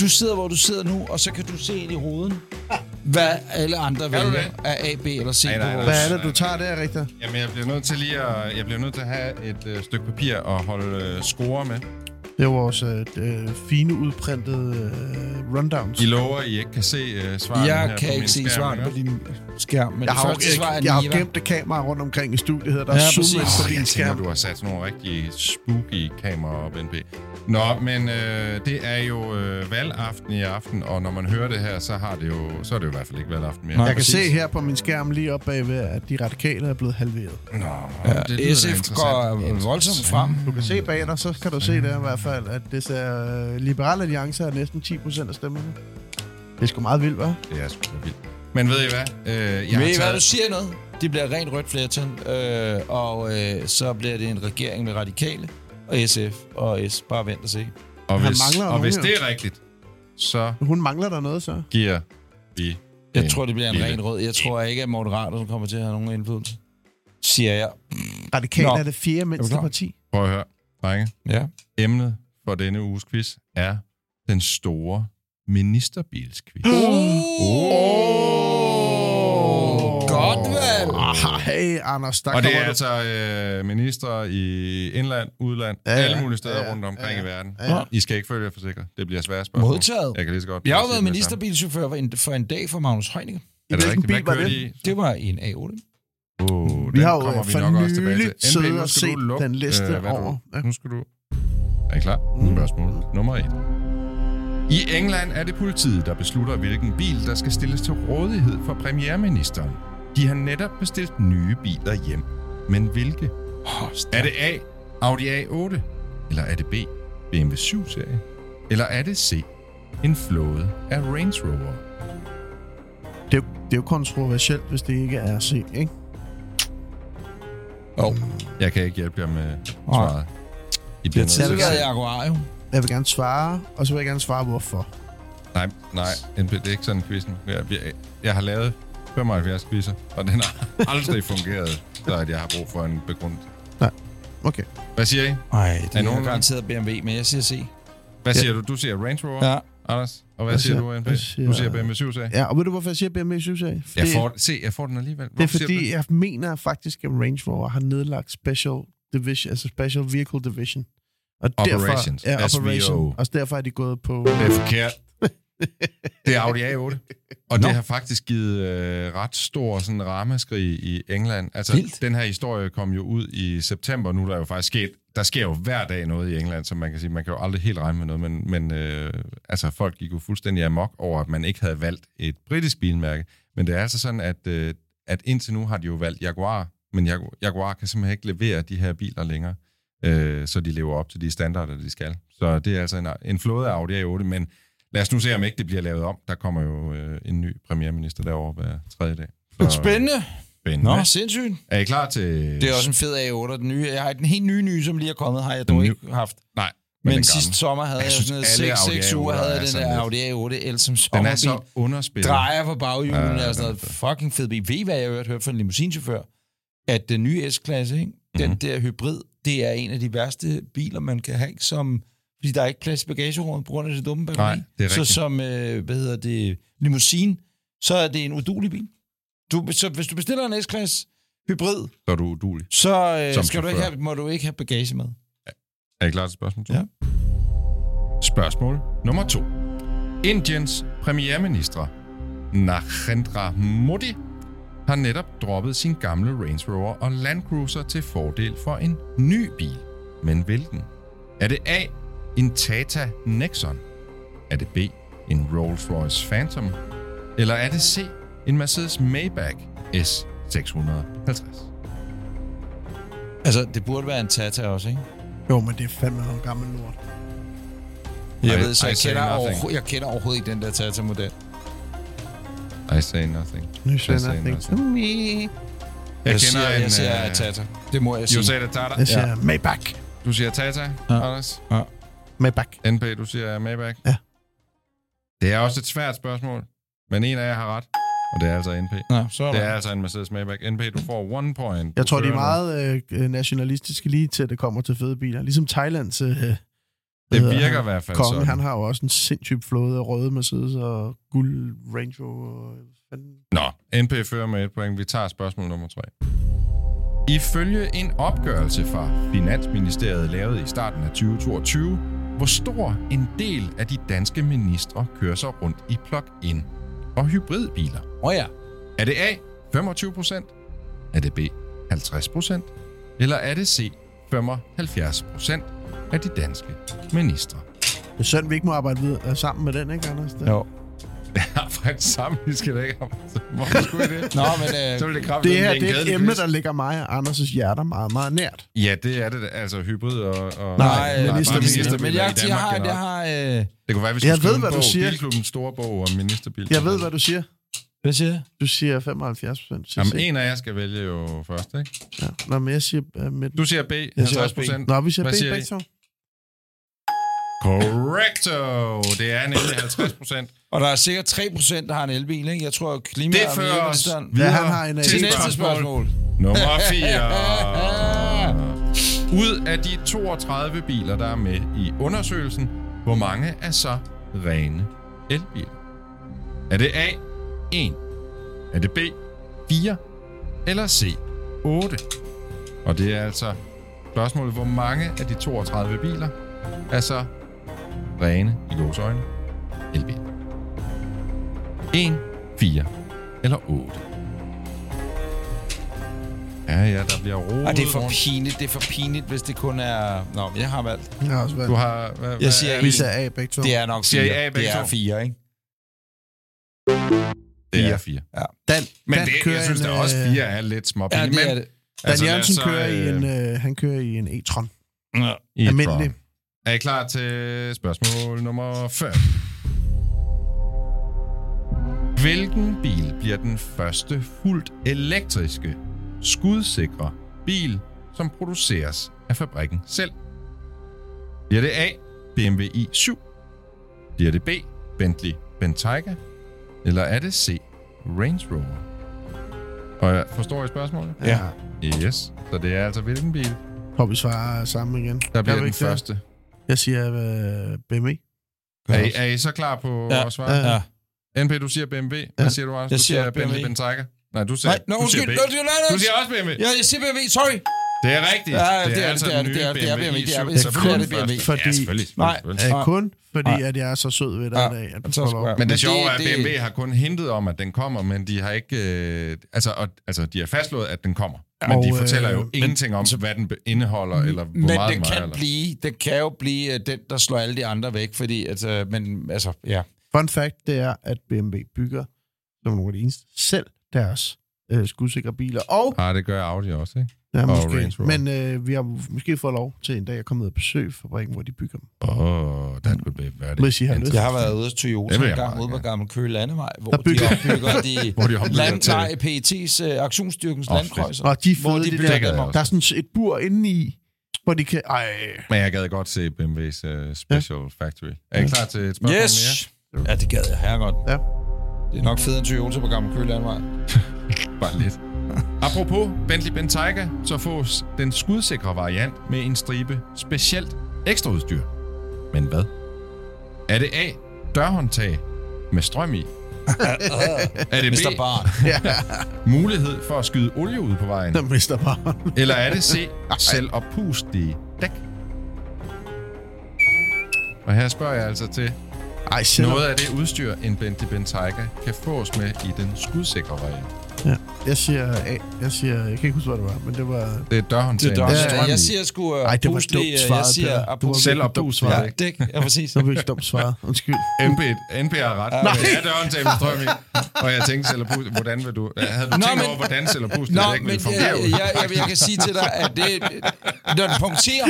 Du sidder, hvor du sidder nu, og så kan du se ind i hovedet, hvad alle andre vælger
det?
af A, B eller C
Nej, nej, nej.
Hvad er det, du tager der, Rigtig?
Jamen, jeg bliver nødt til lige at, jeg bliver nødt til at have et øh, stykke papir og holde øh, score med.
Det er vores øh, øh, fine udprintede øh, rundowns.
I lover, I ikke kan se øh, svarene her
Jeg
på
kan
min
ikke se
skærm,
svaret på din skærm, men
Jeg
det
har,
første svar er
jeg, jeg har gemt det kamera rundt omkring i studiet her. Der er
Ja,
ja, zoomet på din
jeg tænker,
skærm.
du har sat sådan nogle rigtig spooky kameraer op, NP. Nå, men øh, det er jo øh, valgaften i aften, og når man hører det her, så, har det jo, så er det jo i hvert fald ikke valgaften mere.
Nej.
Jeg kan
præcis.
se her på min skærm lige op bagved, at de radikale er blevet halveret.
Nå,
Ja,
det
SF går voldsomt frem.
Du kan se bag dig, så kan du se der i hvert fald, at det ser øh, Liberale Alliance er næsten 10 procent af stemmerne. Det er sgu meget vildt, hva'?
Det er sgu vildt. Men ved I hvad? Øh, jeg
Ved I hvad,
taget...
du siger noget? Det bliver rent rødt flertal, øh, og øh, så bliver det en regering med radikale og SF og S. Bare vent og se.
Og
Han
hvis,
mangler
og
nogen,
hvis det er rigtigt, så
Hun mangler der noget, så.
giver vi...
Jeg tror, det bliver en ren rød. Jeg tror ikke, at Moderaterne kommer til at have nogen indflydelse. Siger jeg.
Radikale
Nå.
er det fjerde mindste parti.
Prøv at høre, drenge.
Ja.
Emnet for denne uges quiz er den store ministerbilsquiz.
Oh, godt valg.
Hey, Anders, der
Og det er
du.
altså øh, ministre i indland, udland,
Ja,
alle mulige steder
Ja,
rundt omkring
Ja,
i verden.
Ja, ja.
I skal ikke følge jer forsikret. Det bliver svære spørgsmål.
Modtaget.
Jeg kan lige så godt
Jeg har været ministerbilchauffør for en, for en dag for Magnus Heunicke.
Det
Hvilken bil var det?
de i?
Det var i en A8.
Oh,
Vi har jo
vi
for
nok også tilbage til.
siddet og set
lukke,
den liste
øh,
over.
Du,
Ja.
nu skal du... Er I klar? Mm. Spørgsmål nummer et. I England er det politiet, der beslutter, hvilken bil, der skal stilles til rådighed for premierministeren. De har netop bestilt nye biler hjem. Men hvilke?
Oh,
Er det A, Audi A8? Eller er det B, BMW 7-serie? Eller er det C, en flåde af Range Rover?
Det, er jo, det er jo kontroversielt, hvis det ikke er C, ikke?
Oh.
Jeg kan ikke hjælpe jer med svaret. I bliver nødt til
har
at
jo.
Jeg vil gerne svare, og så vil jeg gerne svare, hvorfor.
Nej, nej, NP, det er ikke sådan quizzen. Jeg, jeg, jeg har lavet 75 quizzer, og den har aldrig fungeret, så at jeg har brug for en begrundelse.
Okay.
Hvad siger I?
Nej, det
Er
er
nogen-
nogen garanteret BMW, men jeg siger C.
Hvad siger du? Du siger Range Rover,
Ja.
Anders? Og hvad
Jeg
siger
siger-
du,
jeg siger-
Du siger BMW 7 serie
Ja, og ved du, hvorfor jeg siger BMW 7 serie?
Jeg får, se, jeg får den alligevel.
Det er
Hvorfor siger du
fordi, jeg mener faktisk, at Range Rover har nedlagt Special Division, altså Special Vehicle Division. Og
Operations,
Derfor, ja,
SVO.
Operation. Og derfor er de gået på...
Det er forkert. Det er Audi A8. Og det har faktisk givet øh, ret stor sådan ramaskrig i England. Altså,
Vildt.
den her historie kom jo ud i september. Nu er der jo faktisk sket... Der sker jo hver dag noget i England, som man kan sige. Man kan jo aldrig helt regne med noget, men, men øh, altså, folk gik jo fuldstændig amok over, at man ikke havde valgt et britisk bilmærke. Men det er altså sådan, at, øh, at indtil nu har de jo valgt Jaguar, men Jagu- Jaguar kan simpelthen ikke levere de her biler længere, øh, så de lever op til de standarder, de skal. Så det er altså en, en flåde af Audi A8, men lad os nu se, om ikke det bliver lavet om. Der kommer jo øh, en ny premierminister derover hver tredje dag. Så,
Spændende.
spændende.
Nå, sindssygt.
Er I klar til...
Det er også en fed A8. Den nye, jeg har den helt nye nye, som lige er kommet, har jeg dog ikke haft.
Nej,
Men, men sidste sommer havde
Jeg
jeg, sådan
alle
noget 6,
Audi
6 uger,
A8'er
havde jeg den
sådan
der Audi A8 el som
Den er
sommerbil.
så underspillet.
Drejer på baghjulen,
Ja,
ja, er sådan
den
noget fucking fed bil. Ved I, hvad jeg har hørt, hørt fra en limousinechauffør? At den nye S-klasse, ikke? den
Mhm.
der hybrid, det er en af de værste biler, man kan have, som, fordi der er ikke plads i bagagerummet på grund af det dumme batteri.
Nej, det er
Så
rigtigt.
som, øh, hvad hedder det, limousin, så er det en udulig bil. Du, så hvis du bestiller en S-klasse hybrid,
Så er du udulig.
så øh,
Som
skal du ikke have, må du ikke have bagage med.
Er I klar til spørgsmål 2?
Ja.
Spørgsmål nummer 2. Indiens premierminister Narendra Modi har netop droppet sin gamle Range Rover og Land Cruiser til fordel for en ny bil. Men hvilken? Er det A. En Tata Nexon? Er det B. En Rolls-Royce Phantom? Eller er det C. En Mercedes Maybach S650?
Altså, det burde være en Tata også, ikke?
Jo, men det er fandme noget gammel lort.
Jeg
I-
ved, så
I
jeg
say
kender, overho- jeg kender overhovedet ikke den der Tata-model.
I say nothing.
Nu
I
siger
say
jeg
nothing.
nothing.
Jeg,
Jeg, siger,
kender en...
jeg siger
øh,
Tata. Det må jeg
You
sige.
say the Tata?
Jeg siger Maybach.
Du siger Tata,
Ja.
ja. Anders.
Med back.
NP, du siger Maybach.
Ja.
Det er også et svært spørgsmål, men en af jer har ret, og det er altså NP.
Nå, så er
Det
der.
er altså en Mercedes Maybach. NP, du får one point.
Jeg tror, de er meget øh, nationalistiske lige til, at det kommer til fede biler. Ligesom Thailands... Øh,
Det virker
han?
i hvert fald
Kongen,
sådan.
han har jo også en sindssyg flåde af røde Mercedes og guld Range Rover. og fanden.
Nå, NP fører med et point. Vi tager spørgsmål nummer tre. Ifølge en opgørelse fra Finansministeriet lavet i starten af 2022, hvor stor en del af de danske ministre kører sig rundt i plug-in og hybridbiler?
Åh oh, ja.
Er det A, 25 procent? Er det B, 50 procent? Eller er det C, 75 procent af de danske ministre?
Det er synd, vi ikke må arbejde videre, sammen med den, ikke, Anders?
Jo.
Ja, faktisk sammen, vi skal da ikke om. Hvorfor skulle det?
Nå, men... Øh,
Så det
det her det er et emne, der ligger mig og Anders' hjerter meget, meget nært.
Ja, det er det. Altså hybrid og... og
Nej,
bare
ministerbiler.
ministerbiler
men jeg, jeg har, jeg har... Øh,
Det kunne være, vi skulle
Jeg ved,
en
hvad du siger.
Bilklubbens store bog om ministerbil.
Jeg ved, hvad du siger.
hvad siger jeg?
Du siger 75 procent.
Jamen, en af jer skal vælge jo først, ikke?
Ja. Nå, men jeg siger... Uh, med
Du siger B,
siger
50
også B.
procent.
Nå, vi siger
Hvad
B
siger
begge to.
Correcto! Det er nemlig 50 procent.
Og der er sikkert 3 procent, der har en elbil, ikke? Jeg tror, klima
Det
og
fører os
miljøministeren-
Ja, han har en,
Til næste spørgsmål.
Nummer 4. Ud af de 32 biler, der er med i undersøgelsen, hvor mange er så rene elbiler? Er det A, 1? Er det B, 4? Eller C, 8? Og det er altså spørgsmålet, hvor mange af de 32 biler er så rene i gåsøjne elbiler? 1, 4 eller 8? Ja, ja, der bliver rodet
Ej, det er for
rundt.
pinligt. Det er for pinligt, hvis det kun er... Nå, jeg har valgt.
Jeg har også valgt.
Du har... Hvad,
Jeg siger
Vi
en.
siger A begge to.
Det er nok
Siger I
fire.
A begge
det er
to?
fire, ikke?
Det er 4.
Dan,
Men
Dan
det,
kører
jeg synes da også,
øh,
4 er lidt små
Ja, det er det.
Dan
Altså,
Jørgensen
så,
kører i
øh,
en, øh, han kører i en e-tron.
Ja.
i et
almindelig.
Er I klar til spørgsmål nummer 5? Hvilken bil bliver den første fuldt elektriske, skudsikre bil, som produceres af fabrikken selv? Bliver det A, BMW i7? Bliver det B, Bentley Bentayga? Eller er det C, Range Rover? Og jeg forstår I spørgsmålet?
Ja.
Yes. Så det er altså hvilken bil,
Tror vi svarer sammen igen.
der bliver den
ikke det?
første?
Jeg siger øh, BMW.
Er I, er I så klar på
Ja.
at svare?
Ja.
Ja.
NP, du siger BMW. Hvad siger du også?
Jeg
Du siger
siger
Bentley
BMW.
Bentayga. Nej, du siger,
Nej, nå,
du siger
undskyld.
B.
Nå, det er- nej, nej.
Du siger også BMW.
Ja, jeg siger BMW. Sorry.
Det er rigtigt.
Ja, det er det,
altså
det er det, det er- det er BMW, det er
i7,
det.
er
kun
det
første.
BMW, fordi-
Ja, selvfølgelig.
Nej.
selvfølgelig.
Øh, kun fordi,
Nej.
at jeg er så sød ved dig
Ja.
i dag, at
Så
Men det sjove er,
det-
at
det-
BMW har kun hintet om, at den kommer, men de har ikke... Øh, altså, og, altså, de har fastslået, at den kommer. Men
Og,
de
øh,
fortæller jo
men-
ingenting om, hvad den indeholder, eller hvor
Men
meget
den kan.
Eller.
blive, den kan jo blive øh, den, der slår alle de andre væk, fordi, altså, men, altså, ja.
Fun fact, det er, at BMW bygger, som nogle af de eneste, selv deres øh, skudsikre biler. Og,
Ah, det gør Audi også, ikke?
ja, måske, men øh, vi har måske fået lov til en dag at komme ud og besøge fabrikken, hvor de bygger dem.
Åh, oh, that could be very
Hvis I har lyst.
Jeg har været ude hos Toyota
Det
en gang ude på. Gammel Køge Landevej, hvor
Der
de
bygger-
opbygger de,
Hvor de opbygger
land,
til-
nej, PET's uh, aktionsstyrkens oh, landkrøjser.
Og de
Hvor
fede,
de
de,
bygger
der,
dem.
der er sådan et bur inde i, hvor de kan... Ej,
Men jeg gad godt se BMW's uh, Special Factory. Er I klar til et spørgsmål mere?
Ja, det gad jeg her godt.
Ja.
Det er nok federe end Toyota på Gammel Køge.
Bare lidt. Apropos Bentley Bentayga, så fås den skudsikre variant med en stribe specielt ekstraudstyr. Men hvad? Er det A. Dørhåndtag med strøm i? er det
Mr.
B.
Bar.
Mulighed for at skyde olie ud på vejen?
mister bare.
Eller er det C. Selvoppustige dæk? Og her spørger jeg altså til
Ej, selv
noget af det udstyr, en Bentley Bentayga kan fås med i den skudsikre variant.
Ja. Jeg siger A. Jeg siger... Jeg kan ikke huske, hvad det var, men det var...
Det er dørhåndtag
Det er
strøm i.
jeg siger sgu uh,
Ej, det var dumt
øh,
svaret,
Jeg siger
Peter. Du var.
Selv
virkelig dumt svaret.
Ja, det ja, præcis.
Så var virkelig dumt svaret. Undskyld.
NP, NP har ret. Nej. Det er dørhåndtag med strøm i. Og jeg tænkte, selv hvordan vil du... Havde du
Nå,
tænkt
men-
over, hvordan selv pust
Nå,
ikke
men
vil fungere
jeg,
ud?
jeg, jeg, jeg kan sige til dig, at det, når den punkterer,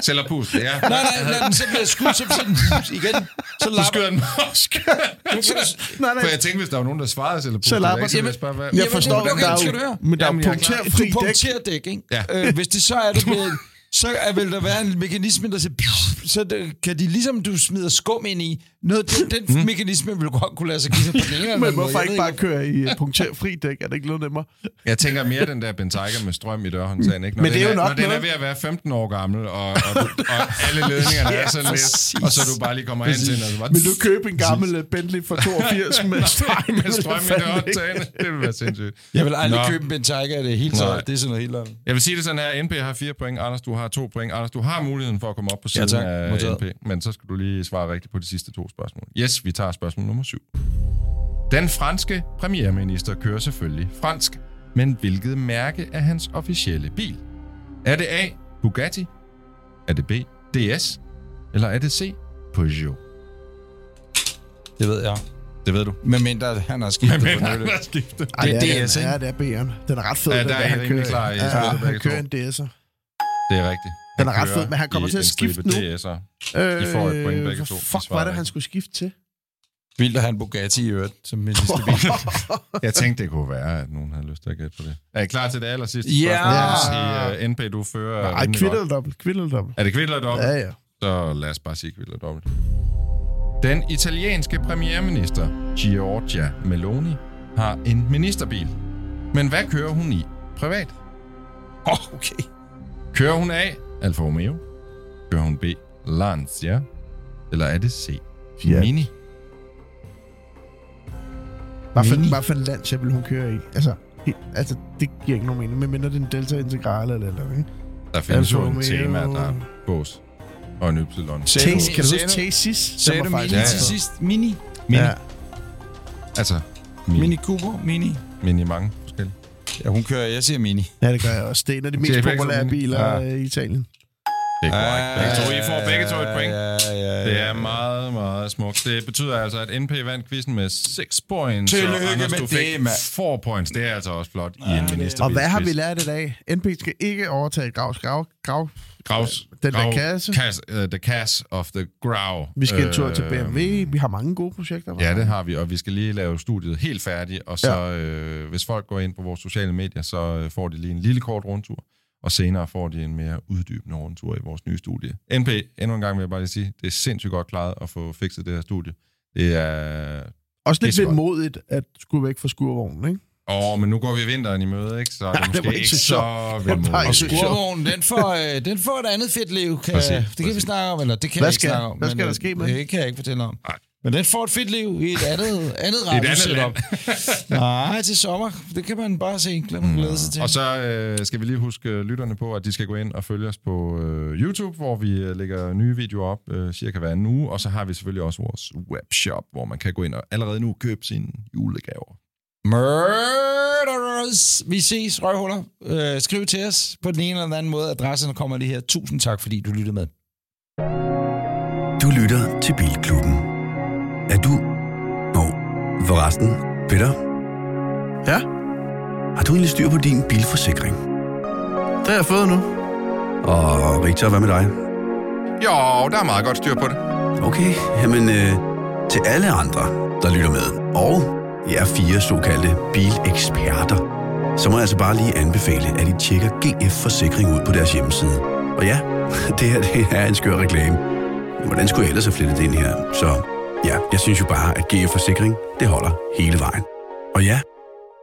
Selv pust, ja.
nej, nej, når den så bliver skudt, så sådan, igen, så
Du
lapper
skyder den
Nej, nej.
For jeg tænkte, hvis der var nogen, der svarede selv pust,
Så lapper-
jeg ikke
Jamen-
spørge, hvad...
Jeg forstår,
okay,
der er
skal du høre?
men der er
Jamen, jeg er
punkterfri
du
dæk.
punkterer dæk, ikke?
Ja.
Øh, hvis det så er, du bliver, så er, vil der være en mekanisme, der siger, så det, kan de ligesom, du smider skum ind i, noget, den, den mm. mekanisme vil godt kunne lade sig give sig på den ene
Men hvorfor
Jeg
ikke bare køre i uh, punkterfri dæk? Er det ikke noget nemmere?
Jeg tænker mere den der Bentayga med strøm i dørhåndtagen, ikke? Når
Men det er jo nok
Når den er ved at være 15 år gammel, og, og, du, og alle ledningerne er sådan lidt, og så du bare lige kommer hen til den, bare...
Vil du købe en gammel uh, Bentley fra 82 med strøm?
med strøm i dørhåndtagen? Det vil være sindssygt.
Jeg vil aldrig
Nå.
købe en Bentayga, det er helt så, det er sådan noget helt andet.
Jeg vil sige det sådan her, NP har fire point, Anders, du har to point. Anders, du har muligheden for at komme op på siden
tak.
af. NP, men så skal du lige svare rigtigt på de sidste to spørgsmål. Yes, vi tager spørgsmål nummer syv. Den franske premierminister kører selvfølgelig fransk, men hvilket mærke er hans officielle bil? Er det A. Bugatti? Er det B. DS? Eller er det C. Peugeot?
Det ved jeg.
Det ved du.
Men mindre han har skiftet
Men
på
han har skiftet.
Ej,
Det
det
er
er
DS, ikke?
Ja, det er B'eren. Den er ret fed,
Ja,
den
der er I
han kører.
klar i
Ja, han kører en DS'er.
Det er rigtigt.
Den er ret fed, men han kommer til at skifte nu.
DS'er. I får et point begge to.
Hvad
I
fuck
svarer
var det, han skulle skifte til?
Vildt at have en Bugatti i øvrigt, som min sidste bil.
Jeg tænkte, det kunne være, at nogen havde lyst til at gætte på det. Er I klar til det aller sidste
Ja!
spørgsmål? Jeg vil sige, uh, NP, du fører
Ej,
rimelig
kvitt
godt.
eller dobbelt? Kvitt eller dobbelt?
Er det kvitt eller dobbelt?
Ja, ja.
Så lad os bare sige kvitt eller dobbelt. Den italienske premierminister, Giorgia Meloni, har en ministerbil. Men hvad kører hun i privat?
Åh, okay.
Kører hun A. Alfa Romeo? Kører hun B. Lancia? Eller er det C.
Fiat.
Mini?
Hvad for,
Mini.
hvad for en Lancia vil hun køre i? Altså, helt, altså, det giver ikke nogen mening, medmindre det er en Delta Integrale eller eller ikke?
Der findes jo
Alfa
en
Romeo.
tema, der er bås og en Y.
Sagde
Taste, kan du huske Tasis?
Sagde du Mini
Ja, ja.
til sidst? Mini?
Mini.
Ja.
Altså, mini.
Mini Cooper? Mini?
mini mange forskellige.
Ja, hun kører, jeg siger Mini.
ja, det gør jeg også. Det er en af de mest populære biler
Ja.
ja. i Italien.
Det er korrekt. Begge to. I får begge to et point.
Ja, ja, ja.
Det er meget, meget smukt. Det betyder altså, at NP vandt quizzen med 6 points.
Tillykke
og Anders,
med
du fik
det, mand.
4 points. Det er altså også flot i en ministerbil.
Og hvad har vi lært i dag? NP skal ikke overtage Gravs Grav. Grav.
Graus,
Den der
Grau-
kasse.
Kas, uh, the Cash of the Grau.
Vi skal en tur til
Øh,
BMW. Vi har mange gode projekter.
Ja, det har vi, og vi skal lige lave studiet helt færdigt, og så ja. øh, hvis folk går ind på vores sociale medier, så øh, får de lige en lille kort rundtur, og senere får de en mere uddybende rundtur i vores nye studie. NP, endnu en gang vil jeg bare lige sige, det er sindssygt godt klaret at få fikset det her studie. Det er...
Også lidt
Pissegodt.
modigt at skulle væk fra skurvognen, ikke?
Åh, men nu går vi vinteren i møde, ikke? Så er det
Ja, det
måske
var
ikke
ikke
så,
så. Det ikke
Og skurvognen, den får, øh, den får et andet fedt liv. Kan,
Præcis,
det kan vi
præcis.
snakke om, eller det kan
Hvad
jeg ikke snakke om.
hvad
men,
skal der
øh,
ske med?
Det kan jeg ikke fortælle om.
Nej.
Men den får et fedt liv i et andet, andet
andet
radiosetup. Nej, til sommer. Det kan man bare se. Glæd man glæde sig til.
Og så øh, skal vi lige huske øh, lytterne på, at de skal gå ind og følge os på øh, YouTube, hvor vi øh, lægger nye videoer op øh, cirka hver en uge. Og så har vi selvfølgelig også vores webshop, hvor man kan gå ind og allerede nu købe sine julegaver.
Murderers. Vi ses, røvhuller. Øh, skriv til os på den ene eller den anden måde. Adresserne kommer lige her. Tusind tak, fordi du lyttede med.
Du lytter til Bilklubben. Er du... Nå, forresten, Peter,
Ja,
har du egentlig styr på din bilforsikring?
det har jeg fået nu.
Og Victor, hvad med dig?
Jo, der er meget godt styr på det.
Okay, jamen øh, til alle andre, der lytter med, og jer fire såkaldte bileksperter, så må jeg altså bare lige anbefale, at I tjekker GF Forsikring ud på deres hjemmeside. Og ja, det her det er en skør reklame. Hvordan skulle jeg ellers have flettet det ind her? Så ja, jeg synes jo bare, at GF Forsikring, det holder hele vejen. Og ja,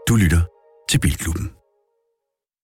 du lytter til Bilklubben.